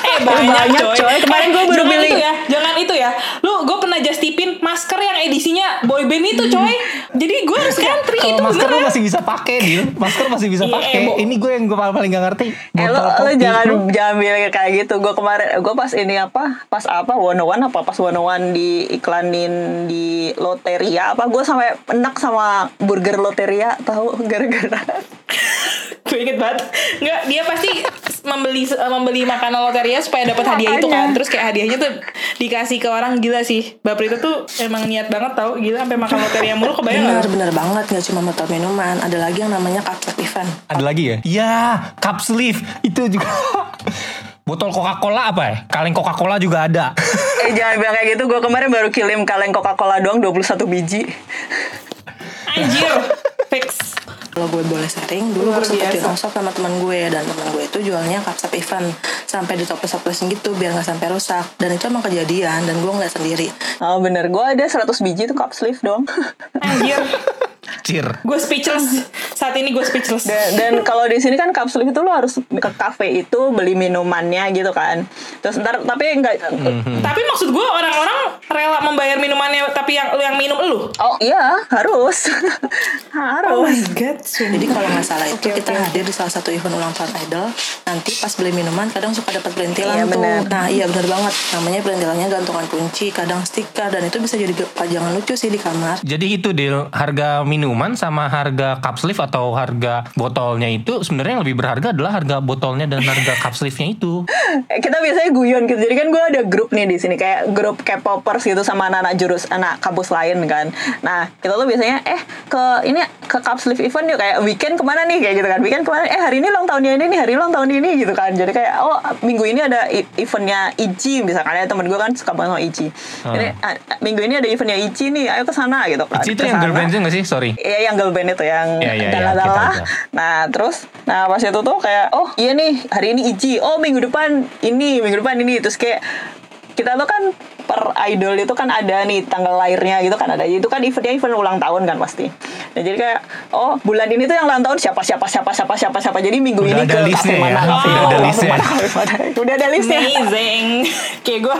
Eh banyak, coy. coy. Kemarin gue baru jangan beli. itu ya, jangan itu ya. Lu gue pernah just tipin masker yang edisinya boyband itu, coy. Jadi gue harus ngantri itu masker lu beneran. masih bisa pakai deal Masker masih bisa Iya, pakai Bo. Ini gue yang gue paling gak ngerti Eh lo, Botol lo kopi jangan lu jangan bilang kayak gitu. Gue kemarin gue pas ini apa? Pas apa? One One apa? Pas One One diiklanin di Loteria apa? Gue sampai enak sama burger Loteria tahu (laughs) gara-gara. Gue inget banget. Enggak, dia pasti membeli membeli makanan loteria supaya dapat hadiah itu kan. Terus kayak hadiahnya tuh dikasih ke orang gila sih. Mbak Prita tuh emang niat banget tau gila sampai makan loteria mulu kebayang Bener, gak? bener banget. Gak cuma motor minuman. Ada lagi yang namanya cupcake event. Ada lagi ya? Ya cup sleeve Itu juga (laughs) Botol Coca-Cola apa ya? Kaleng Coca-Cola juga ada (laughs) eh jangan bilang kayak gitu. Gue kemarin baru kirim kaleng Coca-Cola doang 21 biji. Anjir, fix. Kalau gue boleh sharing, dulu gue sempet di sama teman gue dan teman gue itu jualnya cup event sampai di toples-toplesin gitu biar nggak sampai rusak. Dan itu emang kejadian dan gue ngeliat sendiri. Oh bener, gue ada 100 biji tuh cup sleeve dong. Anjir, (laughs) Cir. gue speechless. Saat ini gue speechless. dan dan kalau di sini kan sleeve itu lo harus ke cafe itu beli minumannya gitu kan. Terus ntar tapi enggak Tapi maksud gue orang-orang rela membayar minumannya tapi yang lu yang minum lu. Oh iya harus (laughs) Oh my harus. god, Jadi kalau nggak salah itu Oke, kita oke. hadir di salah satu event ulang tahun idol. Nanti pas beli minuman kadang suka dapat perintilan Iya, tuh. benar. Nah iya benar banget. Namanya perintilannya gantungan kunci, kadang stiker dan itu bisa jadi pajangan lucu sih di kamar. Jadi itu deal harga minuman sama harga cup sleeve atau harga botolnya itu sebenarnya yang lebih berharga adalah harga botolnya dan harga cup sleeve-nya itu. (laughs) Kita biasanya guyon gitu. Jadi kan gue ada grup nih di sini kayak grup K-popers gitu sama anak-anak jurus anak kampus lain kan. Nah kita tuh biasanya eh ke ini ke cup sleeve event yuk kayak weekend ke mana nih kayak gitu kan. Weekend ke mana? Eh hari ini ulang tahunnya ini nih hari ulang tahun ini gitu kan. Jadi kayak oh minggu ini ada eventnya Ichi misalkan ada temen gue kan suka banget sama Ichi. Jadi ah, minggu ini ada eventnya Ichi nih ayo ke sana gitu kan. Itu yang girl band nggak sih? Sorry. Iya yang girl band itu yang Iya, iya, iya, dalah-dalah. kita tahu. Nah terus, nah pas itu tuh kayak, oh iya nih hari ini Ichi, oh minggu depan ini, minggu depan ini, terus kayak kita tuh kan per idol itu kan ada nih tanggal lahirnya gitu kan ada itu kan eventnya event ulang tahun kan pasti nah jadi kayak oh bulan ini tuh yang ulang tahun siapa siapa siapa siapa siapa siapa jadi minggu Udah ini ada ke kafe ya? mana Udah kafe ada mana, udah ada listnya Amazing. Kayak gue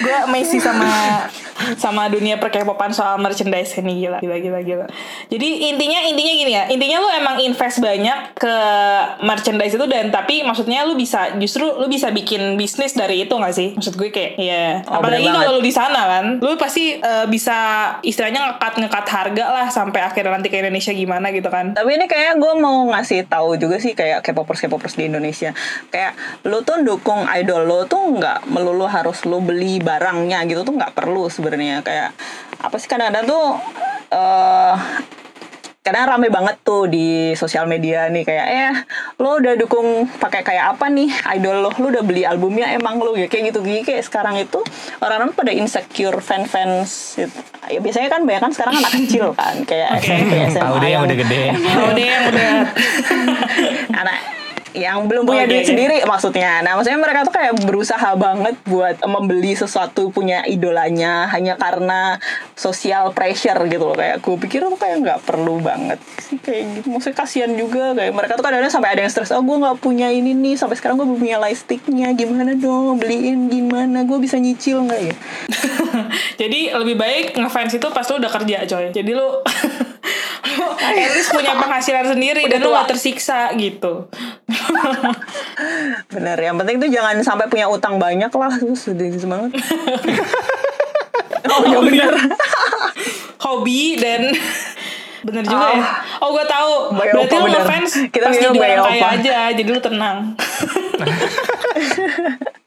gue amazing sama sama dunia perkepopan soal merchandise ini gila gila gila gila. Jadi intinya intinya gini ya. Intinya lu emang invest banyak ke merchandise itu dan tapi maksudnya lu bisa justru lu bisa bikin bisnis dari itu gak sih? Maksud gue kayak ya Oh, apalagi kalau lu di sana kan, lu pasti eh, bisa istilahnya ngekat ngekat harga lah sampai akhirnya nanti ke Indonesia gimana gitu kan. Tapi ini kayak gue mau ngasih tahu juga sih kayak K-popers K-popers di Indonesia. Kayak lu tuh dukung idol lo tuh nggak melulu harus lu beli barangnya gitu tuh nggak perlu sebenarnya. Kayak apa sih kadang-kadang tuh eh kadang rame banget tuh di sosial media nih. Kayak eh lo udah dukung pakai kayak apa nih? Idol lo lo udah beli albumnya emang lo? Ya kayak gitu gitu kayak sekarang itu orang-orang pada insecure fan fans ya biasanya kan banyak kan sekarang anak kecil kan kayak SMP SMA yang udah gede. Deh yang udah. (laughs) Anak yang belum punya duit sendiri maksudnya. Nah, maksudnya mereka tuh kayak berusaha banget buat membeli sesuatu punya idolanya hanya karena social pressure gitu loh. Kayak gue pikir tuh kayak nggak perlu banget sih kayak gitu. Maksudnya kasihan juga kayak mereka tuh kadang-kadang sampai ada yang stres. Oh, gue nggak punya ini nih. Sampai sekarang gue belum punya lightsticknya. Gimana dong? Beliin gimana? Gue bisa nyicil nggak ya? (laughs) Jadi lebih baik ngefans itu pas lu udah kerja coy. Jadi lu (laughs) at least punya penghasilan sendiri dan lu tua. gak tersiksa gitu. Bener. Yang penting tuh jangan sampai punya utang banyak lah. Terus sedih banget. oh, ya bener. Hobi dan bener juga ya. Oh gue tahu. Berarti lu ngefans Kita pas jadi orang kaya aja. Jadi lu tenang. (laughs)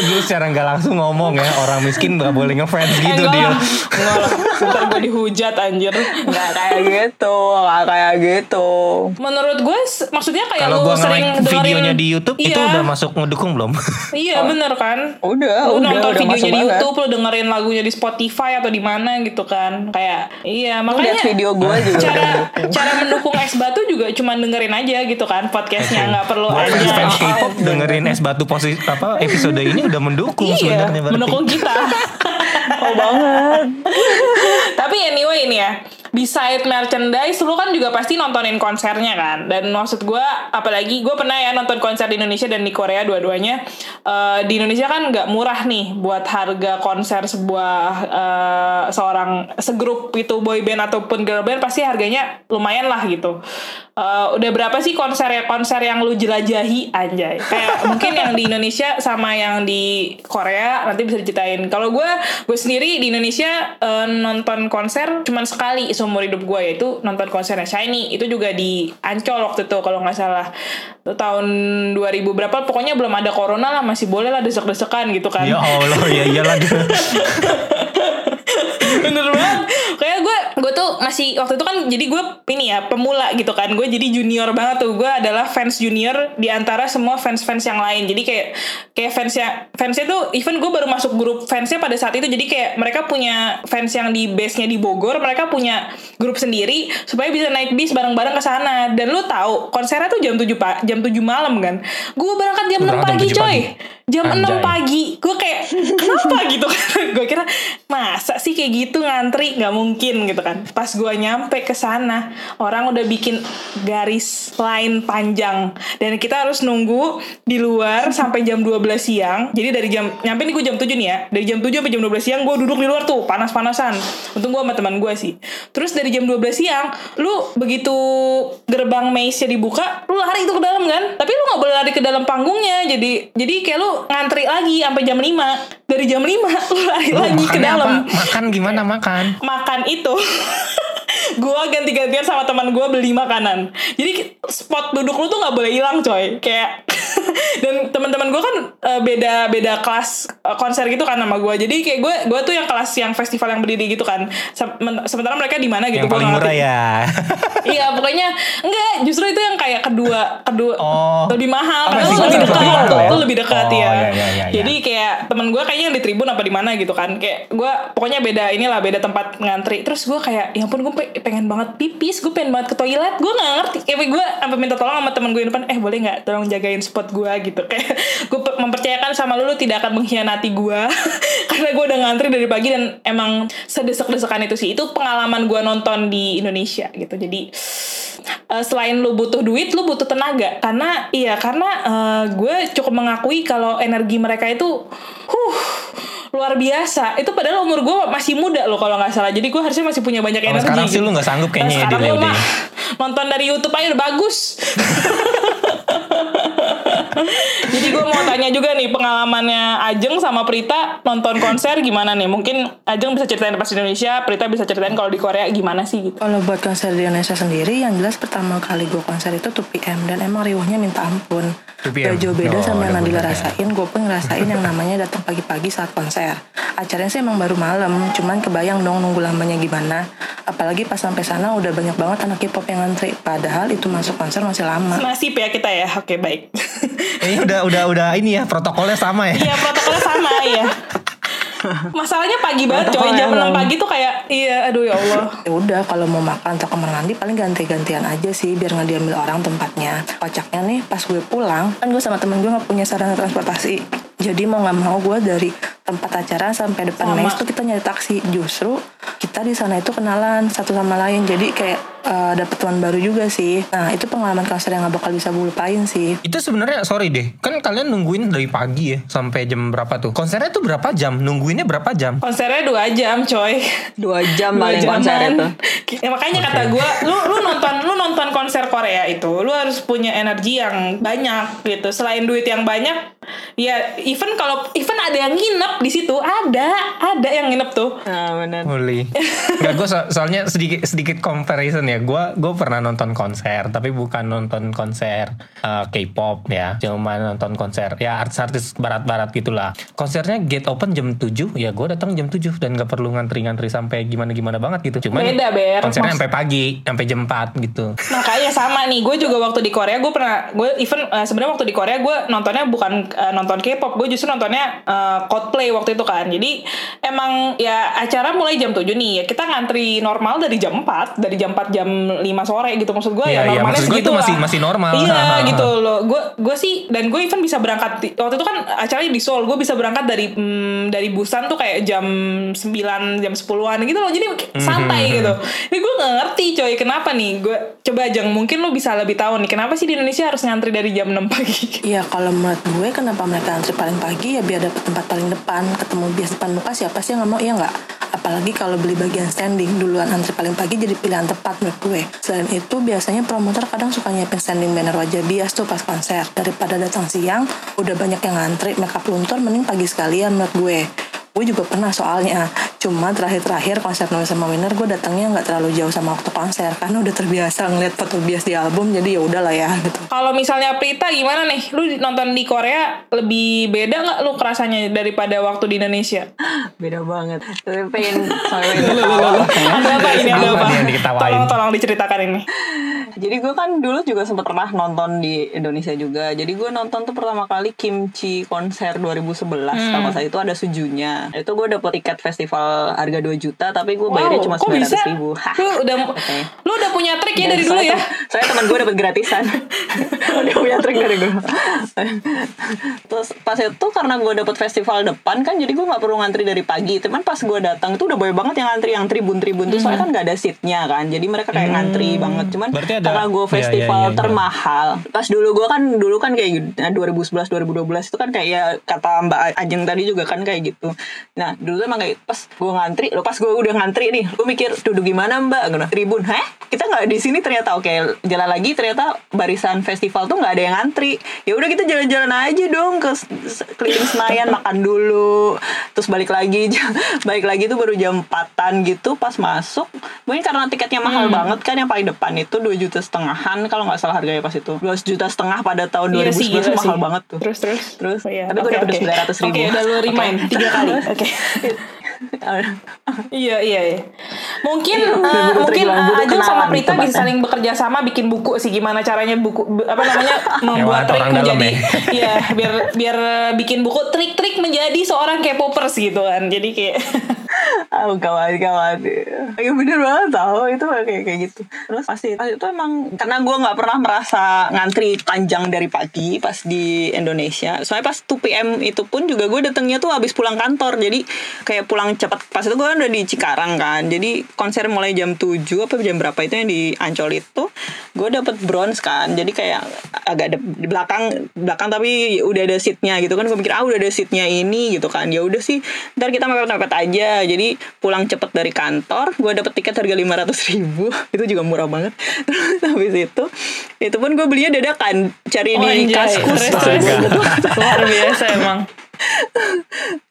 Lu secara nggak langsung ngomong ya orang miskin nggak boleh ngefans gitu enggak dia. Enggak lah. Ntar gue dihujat anjir. Nggak kayak gitu. Nggak kayak gitu. Menurut gue maksudnya kayak Kalau lu gua sering dengerin videonya di YouTube itu Iya. udah masuk ngedukung belum? Iya bener kan Udah, Lu udah, nonton udah videonya di banget. Youtube Lu dengerin lagunya di Spotify Atau di mana gitu kan Kayak Iya Lu makanya lihat video gue (laughs) juga. cara cara mendukung es batu juga cuma dengerin aja gitu kan podcastnya nggak perlu aja fans K-pop dengerin (laughs) es batu posisi apa episode ini udah mendukung iya sebenarnya mendukung kita (laughs) Oh banget. tapi anyway ini ya beside merchandise lu kan juga pasti nontonin konsernya kan? Dan maksud gue apalagi gue pernah ya nonton konser di Indonesia dan di Korea dua-duanya Eh, di Indonesia kan nggak murah nih buat harga konser sebuah eh, seorang segrup itu boy band ataupun girl band pasti harganya lumayan lah gitu. Eh, udah berapa sih konser konser yang lu jelajahi anjay? Kayak mungkin yang di Indonesia sama yang di Korea nanti bisa diceritain. Kalau gue gue sendiri di Indonesia eh, nonton konser cuman sekali seumur hidup gue yaitu nonton konsernya Shiny. Itu juga di Ancol waktu itu kalau nggak salah. Itu tahun 2000 berapa pokoknya belum ada corona lah masih boleh lah desek-desekan gitu kan. Ya Allah ya iyalah. (laughs) (laughs) bener banget. Kayak gue gue tuh masih waktu itu kan jadi gue ini ya pemula gitu kan. Gue jadi junior banget tuh. Gue adalah fans junior di antara semua fans fans yang lain. Jadi kayak kayak fansnya fansnya tuh even gue baru masuk grup fansnya pada saat itu jadi kayak mereka punya fans yang di base nya di Bogor mereka punya grup sendiri supaya bisa naik bis bareng-bareng ke sana. Dan lu tahu konsernya tuh jam 7 pak jam 7 malam kan. Gue berangkat jam 6 Berangkat jam pagi 7 coy. pagi. Jam 6 Anjay. pagi. Gue kayak kenapa (laughs) gitu? (laughs) Kan gue kira masa sih kayak gitu ngantri? Nggak mungkin gitu kan. Pas gue nyampe ke sana orang udah bikin garis line panjang. Dan kita harus nunggu di luar sampai jam 12 siang. Jadi dari jam nyampe nih gue jam 7 nih ya. Dari jam 7 sampai jam 12 siang gue duduk di luar tuh panas-panasan. Untung gue sama teman gue sih. Terus dari jam 12 siang lu begitu gerbang maze-nya dibuka lu lari itu ke dalam kan? Tapi lu nggak boleh lari ke dalam panggungnya. Jadi jadi kayak lu ngantri lagi sampai jam 5 dari jam 5 (laughs) lu lari Lu lagi ke dalam. apa? Makan gimana? Makan? makan itu. (laughs) Gue ganti-gantian sama teman gue beli makanan. Jadi spot duduk lu tuh nggak boleh hilang coy. Kayak (laughs) dan teman-teman gue kan eh, beda beda kelas eh, konser gitu kan sama gue jadi kayak gue gue tuh yang kelas yang festival yang berdiri gitu kan Sem- sementara mereka di mana gitu Yang paling murah ya. (laughs) iya pokoknya enggak justru itu yang kayak kedua kedua Oh. lebih mahal Oh, karena lebih dekat ya? lebih dekat Oh, ya. iya, iya, iya. jadi kayak temen gue kayaknya yang di tribun apa di mana gitu kan kayak gue pokoknya beda inilah beda tempat ngantri terus gue kayak ya ampun gue pe- pengen banget pipis gue pengen banget ke toilet gue nggak ngerti kayak gue sampai minta tolong sama temen gue depan eh boleh nggak tolong jagain spot gue gitu kayak gue pe- mempercayakan sama lu lu tidak akan mengkhianati gue (laughs) karena gue udah ngantri dari pagi dan emang sedesek-desekan itu sih itu pengalaman gue nonton di Indonesia gitu jadi eh, selain lu butuh duit, lu butuh tenaga. Karena iya, karena eh, gue cukup mengakui kalau energi mereka itu, huh, luar biasa. Itu padahal umur gue masih muda loh kalau nggak salah. Jadi gue harusnya masih punya banyak energi. sekarang sih gitu. lu nggak sanggup kayaknya Nah, ya, gue udah mah nonton dari YouTube aja udah bagus. (laughs) (laughs) Jadi gue mau tanya juga nih pengalamannya Ajeng sama Prita nonton konser gimana nih? Mungkin Ajeng bisa ceritain pas di Indonesia, Prita bisa ceritain kalau di Korea gimana sih gitu. Kalau buat konser di Indonesia sendiri, yang jelas pertama kali gue konser itu 2PM dan emang riuhnya minta ampun. 2PM? Gak jauh beda Oh, sama yang udah Nadila rasain, gue pun ngerasain yang namanya datang pagi-pagi saat konser. Acaranya sih emang baru malam, cuman kebayang dong nunggu lamanya gimana. Apalagi pas sampai sana udah banyak banget anak K-pop yang ngantri. Padahal itu masuk konser masih lama. Nasib ya kita ya, oke baik. (laughs) Kayaknya udah udah udah ini ya protokolnya sama ya. Iya protokolnya sama ya. Masalahnya pagi banget coy, jam 6 emang. pagi tuh kayak iya aduh ya Allah. ya udah kalau mau makan atau kamar mandi paling ganti-gantian aja sih biar nggak diambil orang tempatnya kocaknya nih pas gue pulang kan gue sama temen gue nggak punya sarana transportasi jadi mau nggak mau gue dari tempat acara sampai depan mes tuh kita nyari taksi justru kita di sana itu kenalan satu sama lain jadi kayak eh, dapet teman baru juga sih nah itu pengalaman konser yang gak bakal bisa gue lupain sih Itu sebenarnya sorry deh, kan kalian nungguin dari pagi ya sampai jam berapa tuh? Konsernya tuh berapa jam? Nungguinnya berapa jam? Konsernya 2 jam coy. Dua jam Dua paling jaman. konser itu. Ya, makanya kata gue, lu lu nonton lu nonton konser Korea itu, lu harus punya energi yang banyak gitu. Selain duit yang banyak, ya even kalau even ada yang nginep di situ, ada ada yang nginep tuh. Nah, benar. Holy. Enggak gue soalnya sedikit sedikit comparison ya. Gue gue pernah nonton konser tapi bukan nonton konser uh, K-pop ya. Cuma nonton konser ya artis-artis barat-barat gitulah. Konsernya gate open jam 7 ya gue datang jam 7 dan gak perlu ngantri-ngantri sampai gimana-gimana banget gitu. Cuman Beda, Ber. konsernya sampai pagi, sampai jam 4 gitu. Makanya sama nih, gue juga waktu di Korea gue pernah, gue even eh, sebenarnya waktu di Korea gue nontonnya bukan eh, nonton K-pop, gue justru nontonnya eh, Coldplay waktu itu kan. Jadi emang ya acara mulai jam 7 nih, ya kita ngantri normal dari jam 4, dari jam 4 jam 5 sore gitu maksud gue Iya, ya iya, normalnya maksud gue segitu itu masih- lah. masih normal. Iya gitu loh. Gue gue sih dan gue even bisa berangkat waktu itu kan acaranya di Seoul, gue bisa berangkat dari mm, dari Busan tuh kayak jam 9 jam 10-an gitu loh. Jadi Mhm, santai gitu. Ini gue gak ngerti coy kenapa nih. Gue coba Jang mungkin lu bisa lebih tahu nih kenapa sih di Indonesia harus ngantri dari jam 6 pagi. (laughs) Iya kalau menurut gue kenapa mereka antri paling pagi ya biar dapet tempat paling depan ketemu bias depan muka siapa sih yang nggak mau iya nggak apalagi kalau beli bagian standing duluan antri paling pagi jadi pilihan tepat menurut gue. Selain itu biasanya promotor kadang suka nyiapin standing banner wajah bias tuh pas konser. Daripada datang siang udah banyak yang ngantri makeup luntur mending pagi sekalian menurut gue Gue juga pernah soalnya. Cuma terakhir-terakhir konser Noise sama Winner gue datangnya nggak terlalu jauh sama waktu konser karena udah terbiasa ngeliat foto bias di album jadi ya udahlah ya gitu. Kalau misalnya Prita gimana nih? Lu nonton di Korea lebih beda nggak lu kerasanya daripada waktu di Indonesia? Beda banget. Tapi pengen (laughs) ada apa ini? Ada Apa? Tolong tolong diceritakan ini. Jadi gue kan dulu juga sempat pernah nonton di Indonesia juga. Jadi gue nonton tuh pertama kali Kimchi konser 2011. Kalau saat itu ada sujunya. Itu gue dapet tiket festival harga 2 juta, tapi gue bayarnya cuma kok bisa? 900 ribu. (laughs) Lu udah Oke. lu udah punya trik ya Dan dari dulu ya? Saya teman gue dapet gratisan. (laughs) Udah punya trik dari gue. Terus pas itu karena gue dapet festival depan kan, jadi gue nggak perlu ngantri dari pagi. Teman pas gue datang itu udah banyak banget yang ngantri yang tribun-tribun tuh soalnya kan nggak ada seatnya kan. Jadi mereka kayak ngantri banget. Cuman Berarti ada- karena gue Iya, festival iya, iya, iya. termahal. Pas dulu gue kan dulu kan kayak. Nah, 2011 2012 itu kan kayak ya kata Mbak Ajeng tadi juga kan kayak gitu. Nah dulu tuh emang kayak pas gue ngantri, lo pas gue udah ngantri nih, gue mikir duduk gimana Mbak? Bilang, tribun, heh? Kita nggak di sini ternyata oke jalan lagi ternyata barisan festival tuh nggak ada yang ngantri. Ya udah kita jalan-jalan aja dong ke keliling Senayan makan dulu, terus balik lagi (laughs) balik lagi tuh baru jam 4-an gitu pas masuk. Mungkin karena tiketnya mahal banget kan yang paling depan itu 2 juta setengahan kalau nggak salah harganya pas itu 2 juta setengah pada tahun 2011 Iya sih, gila mahal sih. banget tuh. Terus terus. Terus, Oh, iya. tapi gue Oke, dapet oke. 900 ribu. Oke, udah lu (laughs) remind tiga kali. Oke. (laughs) (laughs) Iya iya iya. Mungkin Iya, bener-bener mungkin tuh Ajeng sama Prita bisa tempatnya. saling bekerja sama bikin buku sih gimana caranya buku apa namanya (laughs) membuat trik menjadi ya. (laughs) iya biar biar eh, bikin buku trik-trik menjadi seorang K-popers gitu kan. Jadi kayak Oh kawan kawan Ya bener banget tau Itu kayak kayak gitu Terus pasti pas itu emang Karena gue gak pernah merasa Ngantri panjang dari pagi Pas di Indonesia Soalnya pas 2pm itu pun juga Gue datangnya tuh habis pulang kantor Jadi kayak pulang cepat Pas itu gue kan udah di Cikarang kan. Jadi konser mulai jam 7 Apa jam berapa itu yang di Ancol itu Gue dapet bronze kan. Jadi kayak agak de- di belakang belakang tapi udah ada seatnya gitu kan. Gue mikir ah udah ada seatnya ini gitu kan. Ya udah sih ntar kita mepet-mepet aja. Jadi pulang cepet dari kantor gue dapet tiket harga 500 ribu. (laughs) Itu juga murah banget. (laughs) Terus habis itu itu pun gue belinya dadakan. Cari Oh, di anjay. kaskus. (laughs) Luar biasa emang.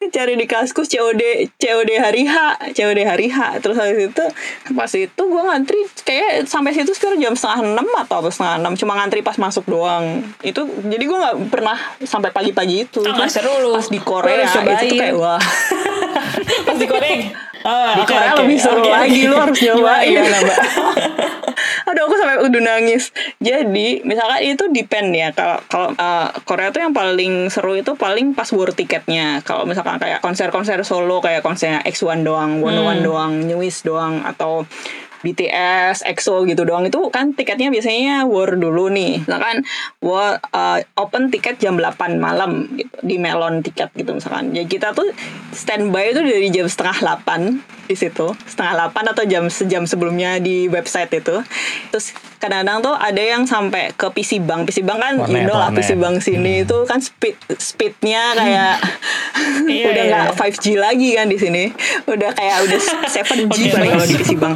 Cari di kaskus COD COD hari H COD hari H. Terus habis itu pas itu gue ngantri kayak sampai situ sekitar jam setengah enam atau apa setengah enam. Cuma ngantri pas masuk doang. Itu jadi gue nggak pernah sampai pagi-pagi itu. Terus seru lu. pas di Korea harus itu tuh kayak wah. (laughs) Pas digoreng. (laughs) Oh, di Korea oke. lebih seru Oke, lagi lu harus nyobain. Gimana, Mbak? (laughs) Aduh aku sampai udah nangis. Jadi misalkan itu depend ya kalau kalau uh, Korea tuh yang paling seru itu paling pas war tiketnya. Kalau misalkan kayak konser-konser solo kayak konsernya X1 doang, One One doang, Newies doang atau BTS, EXO gitu doang itu kan tiketnya biasanya war dulu nih. Misalkan war uh, open tiket jam 8 malam gitu di Melon tiket gitu misalkan. Ya kita tuh standby itu dari jam setengah 8 di situ setengah 8 atau jam sejam sebelumnya di website itu terus kadang-kadang tuh ada yang sampai ke PC Bank. PC Bank kan Warnet, you know lah. PC Bank sini itu kan speed speednya kayak (laughs) Iya, (laughs) udah iya. nggak 5G lagi kan di sini. Udah kayak udah (laughs) 7G Oke, paling kalau di PC Bank.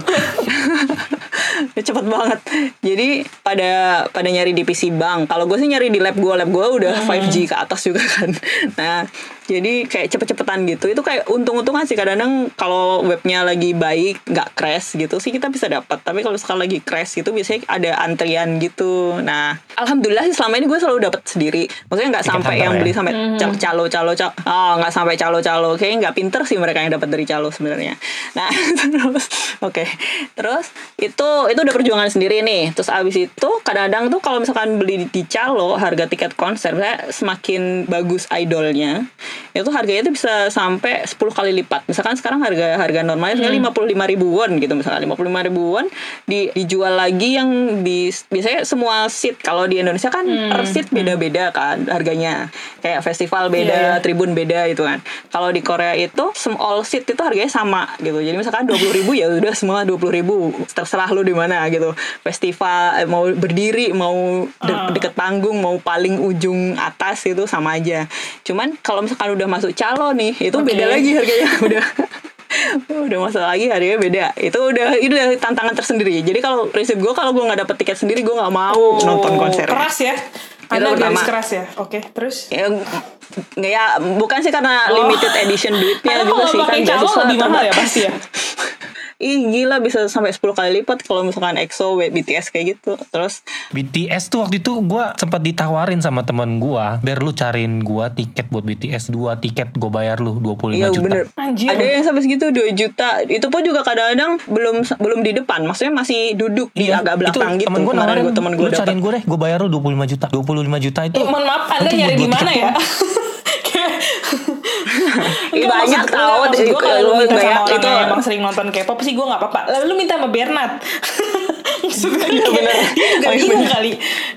Udah cepet banget. Jadi pada pada nyari di PC Bank. Kalau gue sih nyari di lab gue lab gue udah 5G ke atas juga kan. Nah jadi kayak cepet-cepetan gitu. Itu kayak untung-untungan sih. Kadang-kadang kalau webnya lagi baik nggak crash gitu sih kita bisa dapat tapi kalau sekali lagi crash gitu biasanya ada antrian gitu. Nah alhamdulillah sih selama ini gue selalu dapat sendiri. Maksudnya nggak sampai yang ya? beli sampai cal- calo calo calo oh nggak sampai calo calo kayaknya nggak pinter sih mereka yang dapat dari calo sebenarnya. Nah (laughs) terus oke. Terus itu itu udah perjuangan sendiri nih. Terus abis itu kadang-kadang tuh kalau misalkan beli di calo harga tiket konser misalnya semakin bagus idolnya itu harganya tuh bisa sampai 10 kali lipat. Misalkan sekarang harga harga normalnya lima puluh lima ribu won gitu misalkan lima puluh lima ribu won di, dijual lagi yang di biasanya semua seat kalau di Indonesia kan per seat beda-beda kan harganya. Kayak festival beda Iya, iya. tribun beda itu kan. Kalau di Korea itu sem- all seat itu harganya sama gitu. Jadi misalkan dua puluh ribu ya udah semua dua puluh ribu. Terserah lu di mana gitu. Festival eh, mau berdiri mau de- Ah. deket panggung mau paling ujung atas itu sama aja. Cuman kalau misalkan udah masuk calo nih itu Oke. beda lagi harganya (laughs) udah udah masuk lagi harganya beda itu udah itu udah tantangan tersendiri jadi kalau prinsip gue kalau gue nggak dapet tiket sendiri gue nggak mau nonton konser keras ya Itu garis pertama. keras ya. Oke, terus Ya, nggak ya bukan sih karena Oh. limited edition duitnya Karena juga sih kan calo susah lebih mahal ya pasti ya. (laughs) Ih gila bisa sampai 10 kali lipat kalau misalkan EXO BTS kayak gitu. Terus BTS tuh waktu itu gue sempat ditawarin sama temen gue biar lu cariin gue tiket buat BTS dua tiket gue bayar lu 25 Iya juta. bener Anjir. Ada yang sampai segitu 2 juta Itu pun juga kadang-kadang belum belum di depan Maksudnya masih duduk di agak belakang Iya, itu gitu temen gue Kemarin nawarin gua- temen gue lu cariin gue deh gue bayar lu 25 juta 25 juta itu Eh, mohon maaf, Anda nyari di mana ya? (laughs) Enggak, banyak tahu, itu- kalau lu minta sama orang itu- yang emang sering nonton K-pop sih gue gak apa-apa. Lalu lu minta sama Bernard. Maksudnya (laughs) kayak bener. Dia juga Oh, iya, bingung kali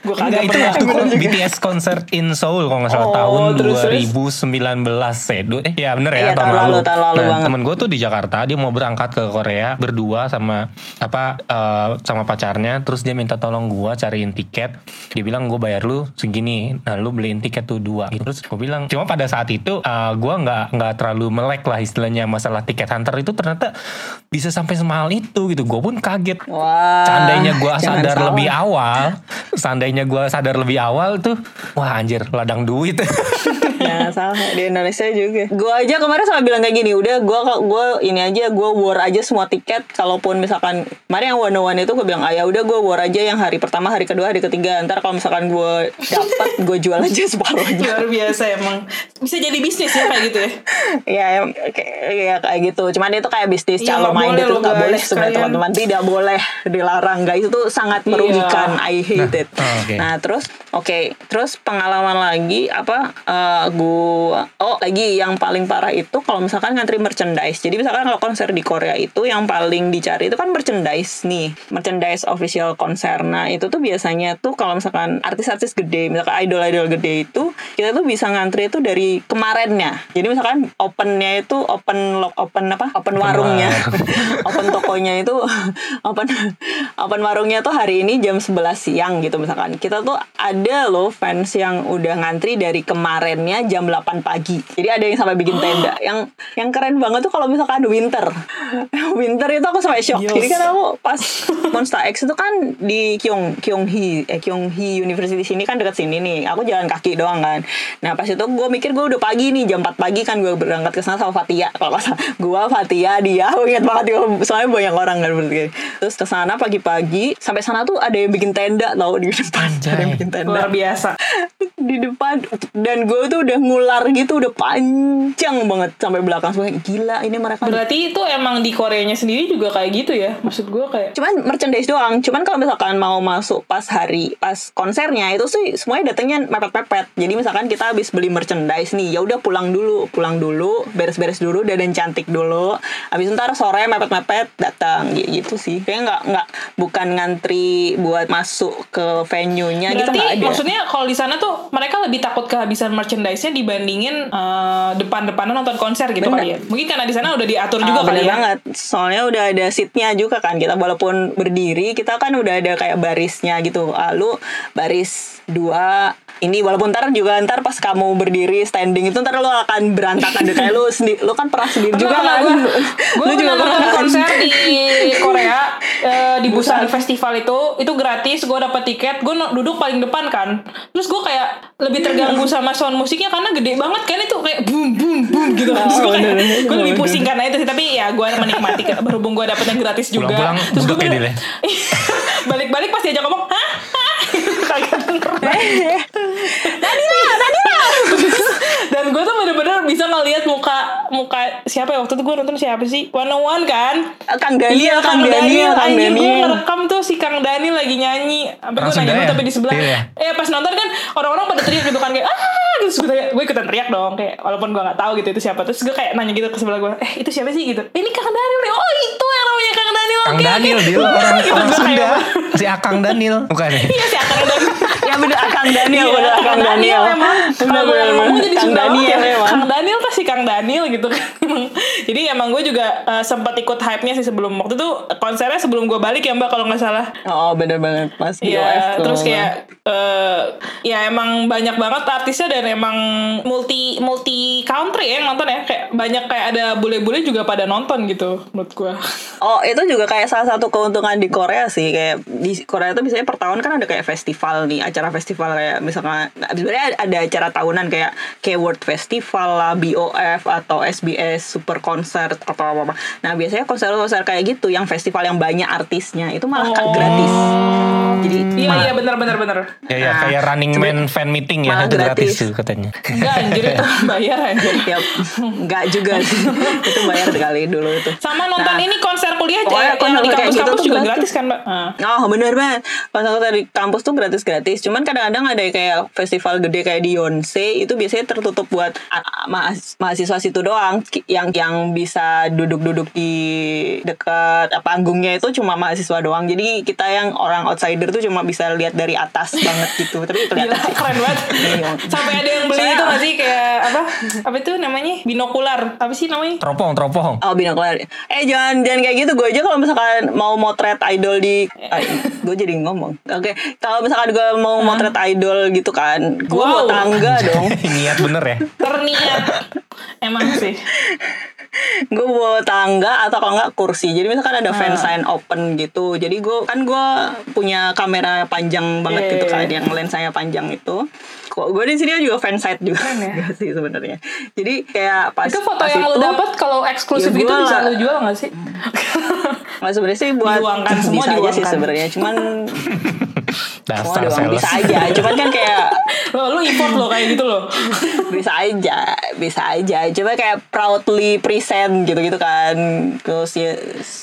Gue kagak itu waktu BTS concert in Seoul kalau nggak salah Oh, tahun terus, terus? 2019 ya. Du- Eh ya bener ya Iya, tahun lalu, tahun lalu nah, banget. temen gue tuh di Jakarta dia mau berangkat ke Korea berdua sama apa eh, sama pacarnya terus dia minta tolong gue cariin tiket. Dia bilang gue bayar lu segini. Nah lu beliin tiket tuh dua. Terus gue bilang cuma pada saat itu eh, gue nggak nggak terlalu melek lah istilahnya masalah tiket hunter itu ternyata bisa sampai semahal itu gitu. Gue pun kaget. Wah Seandainya gue sadar salah. lebih awal, seandainya gue sadar lebih awal tuh, wah anjir ladang duit. (laughs) Jangan salah di Indonesia juga. Gue aja kemarin sama bilang kayak gini, udah gue gue ini aja gue war aja semua tiket. Kalaupun misalkan kemarin yang one one itu gue bilang, ah ya udah gue war aja yang hari pertama, hari kedua, hari ketiga. Ntar kalau misalkan gue dapat, gue jual aja separuh aja. Luar biasa emang Bisa jadi bisnis ya kayak gitu ya ya, kayak, ya kayak gitu. Cuman itu kayak bisnis Iya, calon nggak main itu nggak boleh sebenarnya teman-teman. Tidak boleh dilarang guys. Itu sangat Iya. merugikan. I hate it. oh, oke. Nah terus oke terus pengalaman lagi apa eh, gua oh lagi yang paling parah itu kalau misalkan ngantri merchandise. Jadi misalkan kalau konser di Korea itu yang paling dicari itu kan merchandise nih, merchandise official konser. Nah itu tuh biasanya tuh kalau misalkan artis-artis gede, misalkan idol-idol gede itu kita tuh bisa ngantri itu dari kemarinnya. Jadi misalkan opennya itu open lock open apa? Open warungnya, (laughs) open tokonya itu (laughs) open open warungnya tuh hari ini jam 11 siang gitu misalkan. Kita tuh ada loh fans yang udah ngantri dari kemarinnya jam 8 pagi. Jadi ada yang sampai bikin tenda. (gasps) Yang yang keren banget tuh kalau misalkan winter. (laughs) winter itu aku sampai shock. Yes. Jadi kan aku pas Monster X itu kan di Kyung Kyunghee eh Kyunghee University sini kan dekat sini nih. Aku jalan kaki doang kan. Nah pas itu gue mikir gue udah pagi nih jam 4 pagi kan gue berangkat ke sana sama Fatia. Kalau gue Fatia dia. Aku ingat banget gue soalnya banyak orang kan berarti. Terus ke sana pagi-pagi sampai sana tuh ada yang bikin tenda tau di depan. Ada yang bikin tenda Luar biasa (laughs) di depan dan gue tuh udah ngular gitu udah panjang banget sampai belakang semua. Gila ini mereka. Berarti itu emang di Koreanya sendiri juga kayak gitu ya? Maksud gue kayak cuman merchandise doang. Cuman kalau misalkan mau masuk pas hari pas konsernya itu sih semuanya datangnya mepet-mepet jadi misalkan kita habis beli merchandise nih ya udah pulang dulu. Pulang dulu beres-beres dulu dan cantik dulu. Habis ntar sore mepet-mepet datang. Ya, gitu sih. Kayaknya nggak nggak bukan ngantri buat masuk ke venue-nya gitu Berarti nggak ada. maksudnya kalau di sana tuh mereka lebih takut kehabisan dibandingin eh, depan-depanan nonton konser gitu Bener. kali ya. Mungkin karena di sana udah diatur juga Ah, kali bener ya. banget. Soalnya udah ada seatnya juga kan. Kita walaupun berdiri, kita kan udah ada kayak barisnya gitu. Lalu baris dua ini walaupun ntar juga ntar pas kamu berdiri standing itu ntar lo akan berantakan deh kayak lu sendiri lu kan pernah sendiri juga kan Gue (laughs) lu juga pernah nonton pernah kan? konser di Korea eh, di Busan Festival itu itu gratis. Gue dapet tiket. Gue duduk paling depan kan. Terus gue kayak lebih terganggu sama sound musiknya karena gede banget kan itu kayak boom boom boom gitu. Terus gue kayak gue lebih pusing karena itu sih. Tapi ya gue menikmati berhubung gue dapetnya gratis juga. Pulang-pulang Terus gue ya, bener- (laughs) balik-balik pas diajak ngomong hah Hah? (laughs) kagak denger dan gue tuh bener-bener bisa ngelihat muka siapa ya? Waktu itu gue nonton siapa sih? One on One kan? Kang Daniel, iya Kang Daniel, Kang anjir gue Daniel. ngerekam tuh si Kang Daniel lagi nyanyi. Sampai gue nanya dulu tapi di sebelah? Iya. eh pas nonton kan orang-orang pada teriak gitu kan kayak ah! Terus gue, gue ikutan teriak dong kayak walaupun gue nggak tahu gitu itu siapa. Terus gue kayak nanya gitu ke sebelah gue eh itu siapa sih? Gitu. Ini Kang Daniel nih. Oh itu yang namanya Kang Daniel. Kang oke, oke." Daniel dia (laughs) orang Gitu, orang Sunda. kayak, Si Akang Daniel. Bukan ya? iya si Kang Daniel. (laughs) Ya bener Kang Daniel Iya, bener Kang Daniel emang. Bener, kalau gue bener, ngomong bener. jadi Kang Daniel emang. Kang Daniel pasti Kang Daniel gitu kan (laughs) jadi emang gue juga eh, sempat ikut hype-nya sih sebelum waktu itu konsernya sebelum gue balik ya mbak kalau nggak salah oh bener banget pas BOF tuh. terus kayak eh ya emang banyak banget artisnya dan emang multi multi country ya yang nonton ya kayak banyak kayak ada bule-bule juga pada nonton gitu menurut gue. (laughs) Oh itu juga kayak salah satu keuntungan di Korea sih kayak di Korea tuh biasanya per tahun kan ada kayak festival nih acara festival kayak misalkan nah, sebenarnya ada acara tahunan kayak kayak World Festival lah BOF atau SBS Super Concert atau apa apa nah biasanya konser-konser kayak gitu yang festival yang banyak artisnya itu malah Oh. gratis jadi Iya malah- iya benar benar benar. Ya, ya Nah, kayak Running Man fan meeting ya itu gratis gratis. tuh katanya. Enggak anjir itu (laughs) bayar anjir. ya nggak juga sih (laughs) itu bayar kali dulu itu Sama nonton Nah, ini konser kuliah aja yang konser di kampus-kampus gitu tuh juga gratis. gratis kan, Mbak? Ah. Oh bener banget Konser di kampus tuh gratis-gratis Cuman kadang-kadang ada kayak festival gede kayak di Yonsei Itu biasanya tertutup buat mahasiswa situ doang Ki- Yang yang bisa duduk-duduk di dekat apa, panggungnya itu cuma mahasiswa doang Jadi kita yang orang outsider tuh cuma bisa lihat dari atas (laughs) banget gitu Tapi Gila, kelihatan sih keren banget. Iya. Sampai ada yang beli Soalnya- itu gak sih kayak apa? Apa itu namanya? Binokular. Apa sih namanya? Teropong, teropong. Oh binokular Eh jangan jangan kayak gitu Gue aja kalau misalkan mau motret idol di Gue jadi ngomong Oke Kalau misalkan gue mau motret idol gitu kan Gue Wow. bawa tangga (laughs) dong Niat bener ya. Terniat. Emang sih. (laughs) gue bawa tangga atau kalau nggak kursi jadi misalkan ada Ah. fansign open gitu jadi gue kan gue punya kamera panjang banget Iya, gitu iya, kan iya. yang lensanya panjang itu kok gue di sini juga fansite juga Keren ya. (laughs) Nggak sih sebenarnya jadi kayak pas itu foto pas yang itu, dapat kalau eksklusif ya gitu bisa lu jual gak sih? nggak sebenarnya sih buat Diuangkan, semua bisa aja sih diuangkan. sebenarnya cuman (laughs) Dasar doang sales. bisa aja cuman kan kayak Lo (laughs) lu import lo kayak gitu loh. (laughs) bisa aja bisa aja coba kayak proudly present gitu gitu kan terus ya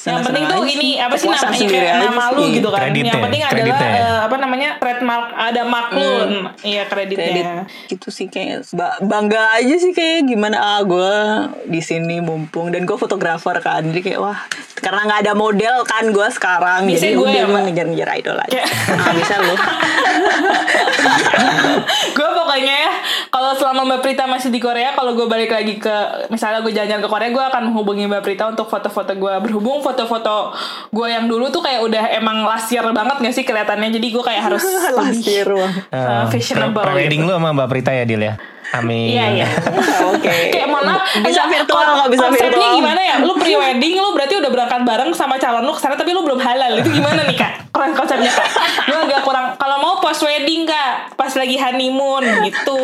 yang penting tuh ini apa sih namanya sendiri kayak nama lu gitu kan. Kreditnya, yang penting adalah kreditnya ya. eh, apa namanya trademark ada mark lu. Iya kreditnya. kredit gitu sih kayak ba- bangga aja sih kayak gimana ah gue di sini mumpung dan gue fotografer kan jadi kayak wah karena nggak ada model kan gue sekarang Biasanya jadi gue ya, ngejar-ngejar idol aja Kayak- ah bisa lu (laughs) gue pokoknya ya kalau selama Mbak Prita masih di Korea kalau gue balik lagi ke misalnya gue jalan-jalan ke Korea gue akan menghubungi Mbak Prita untuk foto-foto gue berhubung foto-foto gue yang dulu tuh kayak udah emang last year banget gak sih kelihatannya jadi gue kayak harus (laughs) last year wah. uh, fashionable Pre- Pre-wedding gitu. lu sama Mbak Prita ya Dil ya? Amin. Iya iya. (laughs) oke Kayak mohon maaf, bisa enggak, virtual nggak bisa konsepnya virtual gimana ya? Lu pre wedding lu berarti udah berangkat bareng sama calon lu ke sana tapi lu belum halal. Itu gimana nih kak? Keren konsepnya kak. Lu agak kurang. Kalau mau post wedding kak, pas lagi honeymoon gitu.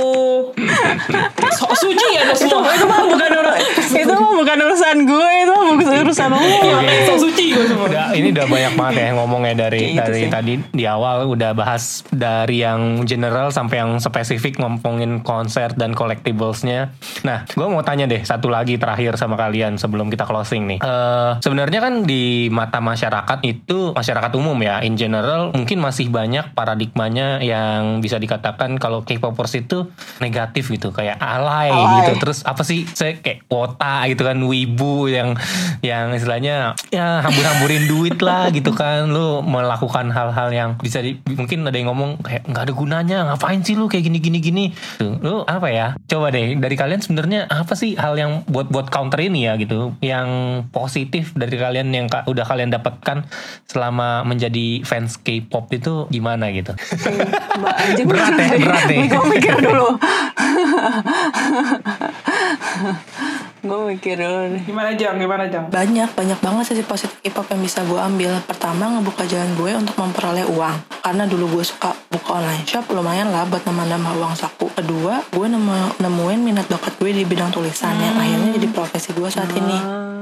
So, suci ya itu semua. itu mah bukan urusan itu mah bukan urusan gue itu mah bukan urusan lu Iya, kayak so suci gue semua. Udah, ini udah banyak banget ya ngomongnya dari gitu dari sih. tadi di awal udah bahas dari yang general sampai yang spesifik ngomongin konser dan collectiblesnya. Nah, gue mau tanya deh satu lagi terakhir sama kalian sebelum kita closing nih. Eh Sebenarnya kan di mata masyarakat itu masyarakat umum ya, in general mungkin masih banyak paradigmanya yang bisa dikatakan kalau K-popers itu negatif gitu, kayak alay, Alay. gitu. Terus apa sih? Saya kayak kuota gitu kan, wibu yang yang istilahnya ya hambur-hamburin duit lah gitu kan. Lu melakukan hal-hal yang bisa di, mungkin ada yang ngomong kayak nggak ada gunanya ngapain sih lu kayak gini gini gini Tuh, lu apa ya? Coba deh dari kalian sebenarnya apa sih hal yang buat buat counter ini ya gitu? Yang positif dari kalian yang ka- udah kalian dapatkan selama menjadi fans K-pop itu gimana gitu. Mbak (laughs) anjing. Berat ya, berat nih. gue mikir dulu (laughs) gue mikir dulu nih Gimana Jang? Gimana Jang? Banyak, banyak banget sisi positif K-pop yang bisa gue ambil. Pertama, ngebuka jalan gue untuk memperoleh uang. Karena dulu gue suka buka online shop, lumayan lah buat nambah-nambah uang saku. Kedua, gue nemu, nemuin minat bakat gue di bidang tulisan yang akhirnya jadi profesi gue saat ini.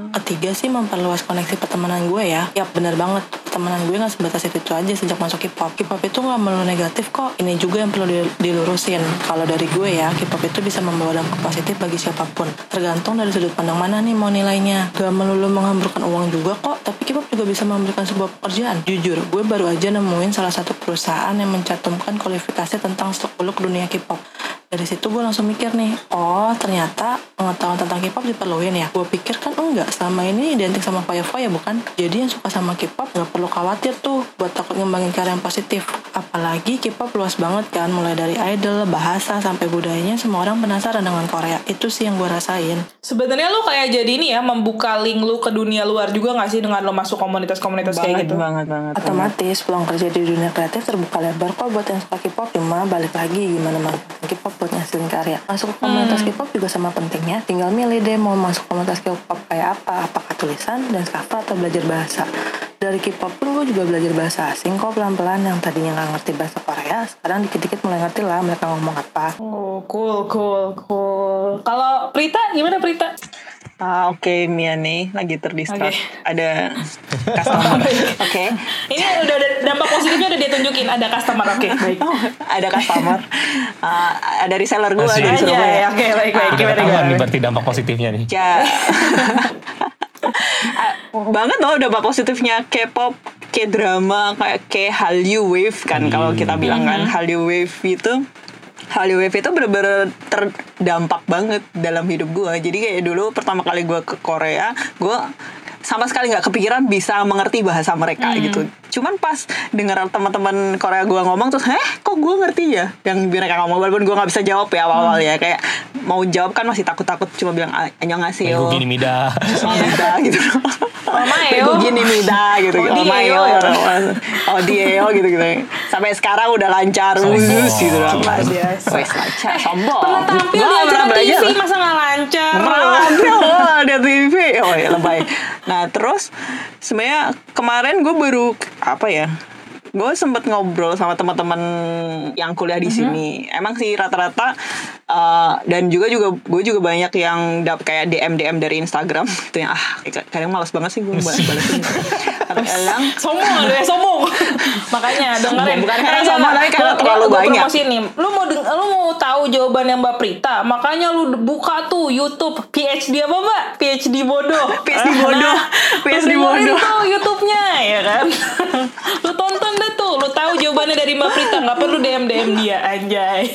Ketiga sih memperluas koneksi pertemanan gue ya. Yap, bener banget. Pertemanan gue gak sebatas itu aja sejak masuk K-pop. K-pop itu gak melulu negatif kok. Ini juga yang perlu di- dilurusin. Kalau dari gue ya, K-pop itu bisa membawa dampak positif bagi siapa pun. Tergantung dari sudut pandang mana nih mau nilainya. Gak melulu menghamburkan uang juga kok, tapi K-pop juga bisa memberikan sebuah pekerjaan. Jujur, gue baru aja nemuin salah satu perusahaan yang mencantumkan kualifikasi tentang seluk-beluk dunia K-pop. Dari situ gue langsung mikir nih, oh ternyata pengetahuan tentang K-pop diperluin ya. Gue pikir kan enggak, selama ini identik sama foya-foya bukan? Jadi yang suka sama K-pop gak perlu khawatir tuh buat takut ngembangin karya yang positif. Apalagi K-pop luas banget kan, mulai dari idol, bahasa, sampai budayanya semua orang penasaran dengan Korea. Itu sih yang gue rasain. Sebenarnya lu kayak jadi ini ya membuka link lu ke dunia luar juga gak sih dengan lu masuk komunitas-komunitas kayak banget gitu? banget banget Otomatis peluang kerja di dunia kreatif terbuka lebar kok buat yang suka K-pop cuma balik lagi gimana manfaat K-pop buat ngasilin karya. Masuk ke komunitas K-pop juga sama pentingnya. Tinggal milih deh mau masuk komunitas K-pop kayak apa, apakah tulisan, dan cover atau belajar bahasa. dari K-pop pun gue juga belajar bahasa asing kok pelan-pelan yang tadinya nggak ngerti bahasa Korea sekarang dikit-dikit mulai ngerti lah mereka ngomong apa Oh, cool, cool, cool. Kalau Prita, gimana Prita? Ah, oke Mia nih lagi terdistrak. Oke. Ada (laughs) customer. Oke. Ini udah ada dampak positifnya udah dia tunjukin ada customer. Oke, (laughs) baik. ada customer. Ah, ada reseller gue Surabaya. ya, oke, baik, baik. Ketahuan gimana? nih berarti dampak positifnya nih. Ya. (laughs) banget loh dampak positifnya K-pop, K-drama, kayak K-Hallyu Wave kan kalau kita bilang kan Hallyu Wave itu Hallyu Wave itu bener-bener terdampak banget dalam hidup gue. Jadi kayak dulu pertama kali gue ke Korea, gue sama sekali nggak kepikiran bisa mengerti bahasa mereka gitu. Cuman pas dengar teman-teman Korea gue ngomong terus, heh kok gue ngerti ya yang mereka ngomong walaupun gue nggak bisa jawab ya awal-awal ya kayak mau jawab kan masih takut-takut cuma bilang annyeonghaseyo. Gue gini mida. Mida (laughs) gitu. Omaeo. Gue gini Mida gitu. Oh, gitu. Ya. Oh Dieo gitu gitu. Sampai sekarang udah lancar wus gitu. Biasa. Wes lancar sombong. Pernah tampil di acara. TV masa nggak lancar? Pernah di TV. Oh ya lebay. Nah terus sebenarnya kemarin gue baru apa ya? Gue sempet ngobrol sama teman-teman yang kuliah di sini. Emang sih rata-rata eh, dan juga juga gue juga banyak yang dap kayak DM DM dari Instagram. (laughs) Gitu yang ah kadang malas banget sih gue (laughs) balesin. Kadang sombong ada yang sombong. (laughs) Makanya dengerin. Bukan karena sombong, tapi karena terlalu banyak. nih. Lu mau lu mau tahu jawabannya Mbak Prita? Makanya lu buka tuh YouTube. PhD apa Mbak? PhD bodoh. PhD bodoh. PhD lu bodoh. tuh YouTube-nya ya kan? Lu tonton deh tuh lu tahu jawabannya dari Mbak Prita nggak perlu DM DM dia anjay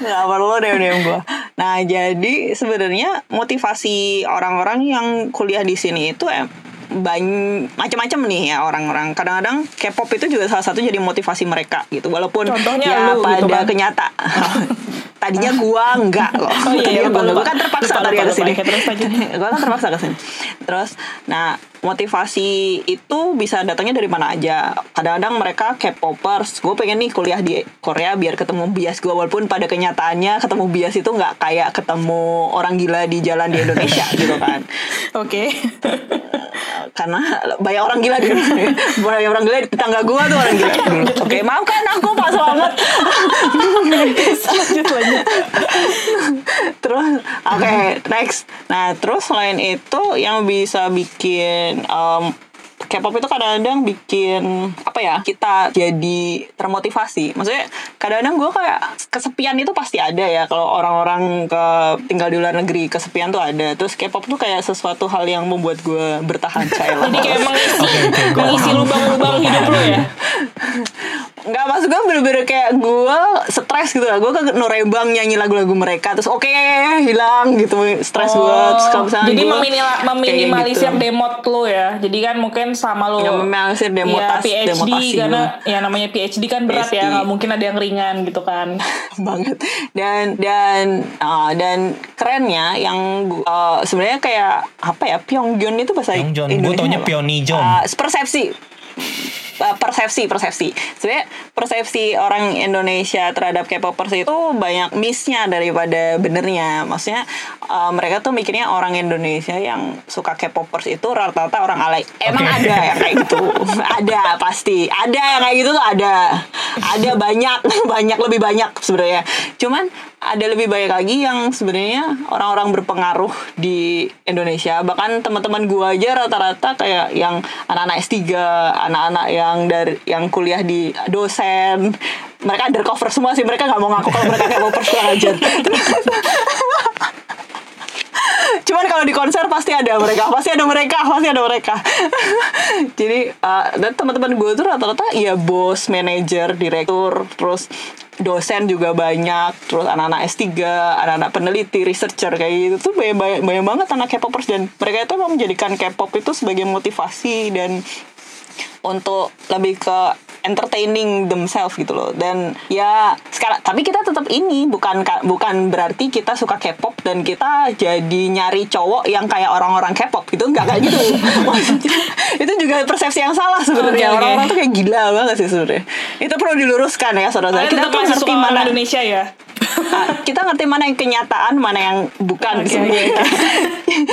nggak perlu deh DM gue. Nah jadi sebenarnya motivasi orang-orang yang kuliah di sini itu em, banyak macam-macam nih ya orang-orang. Kadang-kadang K-pop itu juga salah satu jadi motivasi mereka gitu. Walaupun Contohnya ya lu pada gitu kan. kenyata. (laughs) Tadinya gua enggak loh. Oh iya, lupa, gua, lupa. Kan terpaksa Lupa, tadi lupa, lupa. Lanjut. (laughs) gua kan terpaksa ke sini. Terus nah motivasi itu bisa datangnya dari mana aja. Kadang-kadang mereka K-popers. Gue pengen nih kuliah di Korea biar ketemu bias gue walaupun pada kenyataannya ketemu bias itu nggak kayak ketemu orang gila di jalan di Indonesia (laughs) gitu kan. oke Karena banyak orang gila di banyak orang gila di tetangga gue tuh orang gila. Oke, maafkan aku Pak Selamat. (laughs) lanjut lanjut terus oke next. Nah terus selain itu yang bisa bikin em, K-pop itu kadang-kadang bikin apa ya kita jadi termotivasi. Maksudnya kadang-kadang gue kayak kesepian itu pasti ada ya. Kalau orang-orang ke tinggal di luar negeri kesepian tuh ada. Terus K-pop tuh kayak sesuatu hal yang membuat gue bertahan saya (laughs) jadi kayak mengisi (laughs) oke, gua mengisi lubang-lubang hidup lu ya? Nggak maksud gue bener-bener kayak gue stres gitu lah. Gue ke Norebang nyanyi lagu-lagu mereka Terus oke hilang gitu stres gue Terus kalau misalnya Oh, jadi gua meminila- kayak meminimalisir gitu. demot lo ya. Jadi kan mungkin sama lo Ya, meminimalisir demotas- ya, PhD demotasi karena ya namanya PhD kan berat ya, PhD. nggak mungkin ada yang ringan gitu kan. (laughs) banget dan dan ah, dan kerennya yang uh, sebenarnya kayak apa ya Pyongyang itu bahasa. Gua Indonesia taunya apa? Pyeonijong. Ah, persepsi Uh, persepsi persepsi. Sebenarnya persepsi orang Indonesia terhadap K-popers itu banyak missnya daripada benernya. Maksudnya uh, mereka tuh mikirnya orang Indonesia yang suka K-popers itu rata-rata orang alay. Emang Oke. ada yang kayak gitu? (laughs) Ada pasti. Ada yang kayak gitu tuh ada. Ada banyak (laughs) banyak lebih banyak sebenarnya. Cuman ada lebih banyak lagi yang sebenarnya orang-orang berpengaruh di Indonesia. Bahkan teman-teman gua aja rata-rata kayak yang anak-anak S3 anak-anak yang dari yang kuliah di dosen. Mereka undercover semua sih. Mereka nggak mau ngaku kalau mereka kayak mau kurang (laughs) ajar Cuman kalau di konser pasti ada mereka, pasti ada mereka, pasti ada mereka. (laughs) Jadi uh, dan teman-teman gue tuh rata-rata ya bos, manajer, direktur, terus dosen juga banyak, terus anak-anak S3, anak-anak peneliti, researcher kayak gitu tuh banyak, banyak, banyak banget anak K-popers dan mereka itu emang menjadikan K-pop itu sebagai motivasi dan untuk lebih ke entertaining themselves gitu loh. Dan ya sekarang tapi kita tetap ini bukan ka- bukan berarti kita suka K-pop dan kita jadi nyari cowok yang kayak orang-orang K-pop gitu. Nggak kayak gitu. (laughs) Maksudnya, itu juga persepsi yang salah sebenarnya. Orang-orang tuh kayak gila banget sih sebenarnya. Itu perlu diluruskan ya saudara Kalian kita tuh ngerti mana Indonesia ya. Ah, kita ngerti mana yang kenyataan mana yang bukan Oke, sebenarnya.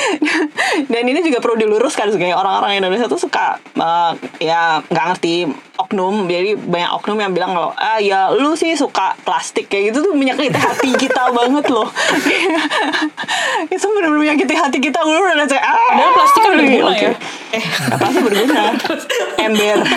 (laughs) dan ini juga perlu diluruskan sebenarnya. Orang-orang Indonesia tuh suka eh, ya nggak ngerti oknum jadi banyak oknum yang bilang kalau ah ya lu sih suka plastik kayak gitu tuh menyakiti hati kita (laughs) banget loh (laughs) itu benar-benar menyakiti hati kita lu udah kayak ah Padahal plastik kan berguna oke. ya. Eh, apa sih berguna ember (laughs)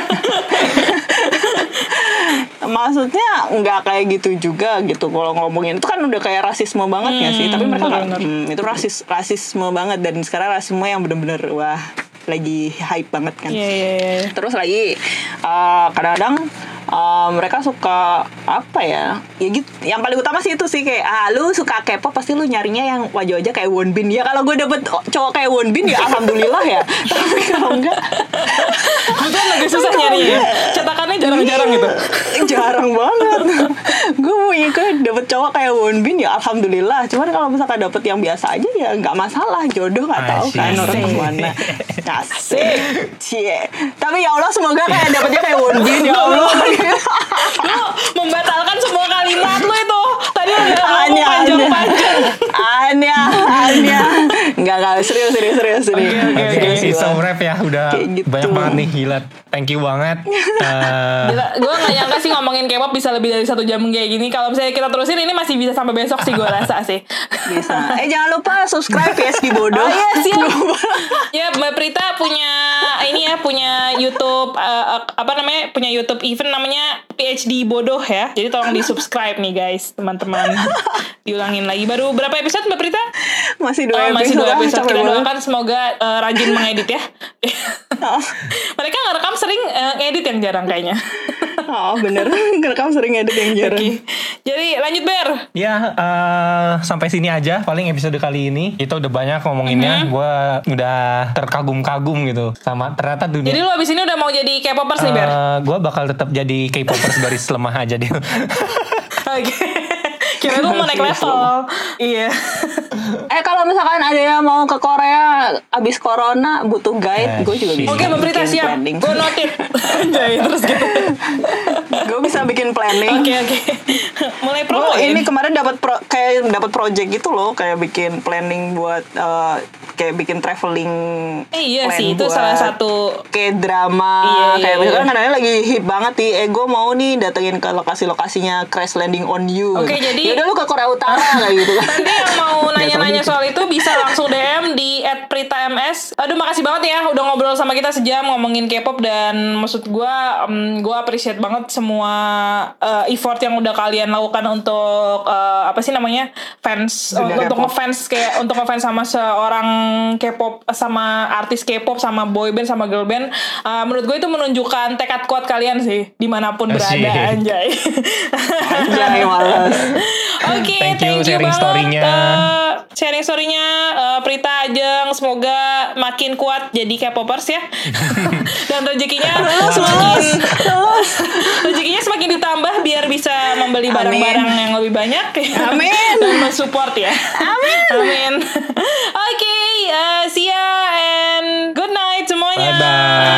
maksudnya nggak kayak gitu juga gitu kalau ngomongin itu kan udah kayak rasisme banget ya sih tapi mereka nggak bener-bener. hmm, itu rasis rasisme banget dan sekarang rasisme yang bener-bener wah lagi hype banget kan. Iya iya iya. terus lagi eh, kadang-kadang eh, mereka suka apa ya? Ya gitu yang paling utama sih itu sih kayak ah lu suka K-pop pasti lu nyarinya yang wajah-wajah kayak Wonbin ya kalau gue (laughs) (laughs) dapet cowok kayak Wonbin ya alhamdulillah ya. Tapi kalau enggak Itu kan agak susah nyarinya ya. Cetakannya jarang-jarang gitu. jarang banget. Gue mau ikut dapet cowok kayak Wonbin ya alhamdulillah. Cuman kalau misalkan dapet yang biasa aja ya nggak masalah jodoh nggak tahu kan orang ke mana (laughs) asik cie tapi ya Allah semoga kayak dapetnya kayak Wonbin ya Allah Lu membatalkan semua kalimat lu itu. Tadi udah ngomong Anya, panjang-panjang. Anya, Anya. Enggak, enggak, serius, serius, serius, serius. Oke, Oke, it's gua. a wrap ya udah gitu. banyak banget nih gila. Thank you banget. (laughs) Eh, Gue gak nyangka sih ngomongin K-pop bisa lebih dari satu jam kayak gini. Kalau misalnya kita terusin ini masih bisa sampai besok sih gue rasa sih. Bisa. Eh, jangan lupa subscribe PSG Bodoh. Oh iya siap. (laughs) ya Mbak Prita punya ini ya punya YouTube eh, apa namanya punya YouTube event namanya PhD bodoh ya. Jadi tolong di subscribe nih guys teman-teman. Diulangin lagi baru berapa episode Mbak Prita? Masih Oh, dua masih episode. dua ah, episode. Kita doakan semoga eh, rajin mengedit ya. Mereka ngerekam sering eh, ngedit yang jarang kayaknya. Oh, bener. Ngerekam sering edit yang jarang. Oke. Jadi lanjut Ber. Ya eh, sampai sini aja paling episode kali ini kita udah banyak ngomonginnya. Mhm. Gua udah terkagum-kagum gitu sama ternyata dunia. Jadi lu abis ini udah mau jadi K-popers nih Ber? Eh, gua bakal tetap jadi K-popers (laughs) garis lemah aja dia. Oke. (laughs) Kira lu mau naik level. Iya. (laughs) Eh, kalau misalkan ada yang mau ke Korea abis corona butuh guide, Eh, gue juga bisa. Oke, Mbak Prita bikin siap. planning. Gue notit. (laughs) Jadi terus gitu. gue bisa bikin planning. Oke oke. (laughs) Mulai Gue promo ini kemarin dapat pro, kayak dapat project gitu loh, kayak bikin planning buat eh, kayak bikin traveling. Eh, iya sih itu salah satu kayak drama Iya, iya, kayak iya. misalkan kadang-kadang lagi hip banget nih eh gue mau nih datengin ke lokasi-lokasinya crash landing on you Oke, gitu. jadi- ya udah lu ke Korea Utara kayak gitu Nanti yang mau nanya-nanya soal itu bisa langsung DM di @prita_ms. Aduh makasih banget ya udah ngobrol sama kita sejam ngomongin K-pop dan maksud gua em, gua appreciate banget semua eh, effort yang udah kalian lakukan untuk eh, apa sih namanya fans Dunia untuk ngefans kayak untuk ngefans sama seorang K-pop sama artis K-pop sama boy band sama girl band. Eh, menurut gue itu menunjukkan tekad kuat kalian sih di mana pun berada Asik. anjay. Jangan males (laughs) Oke, Thank you thank you sharing banget. story-nya. eh, sharing storynya uh, eh, Prita Ajeng semoga makin kuat jadi K-popers ya. (laughs) Dan rezekinya semakin rezekinya semakin ditambah biar bisa membeli barang-barang yang lebih banyak. Amin. (laughs) Dan mensupport ya. Amin. Amin. (laughs) Oke okay, uh, see ya and good night semuanya. Bye bye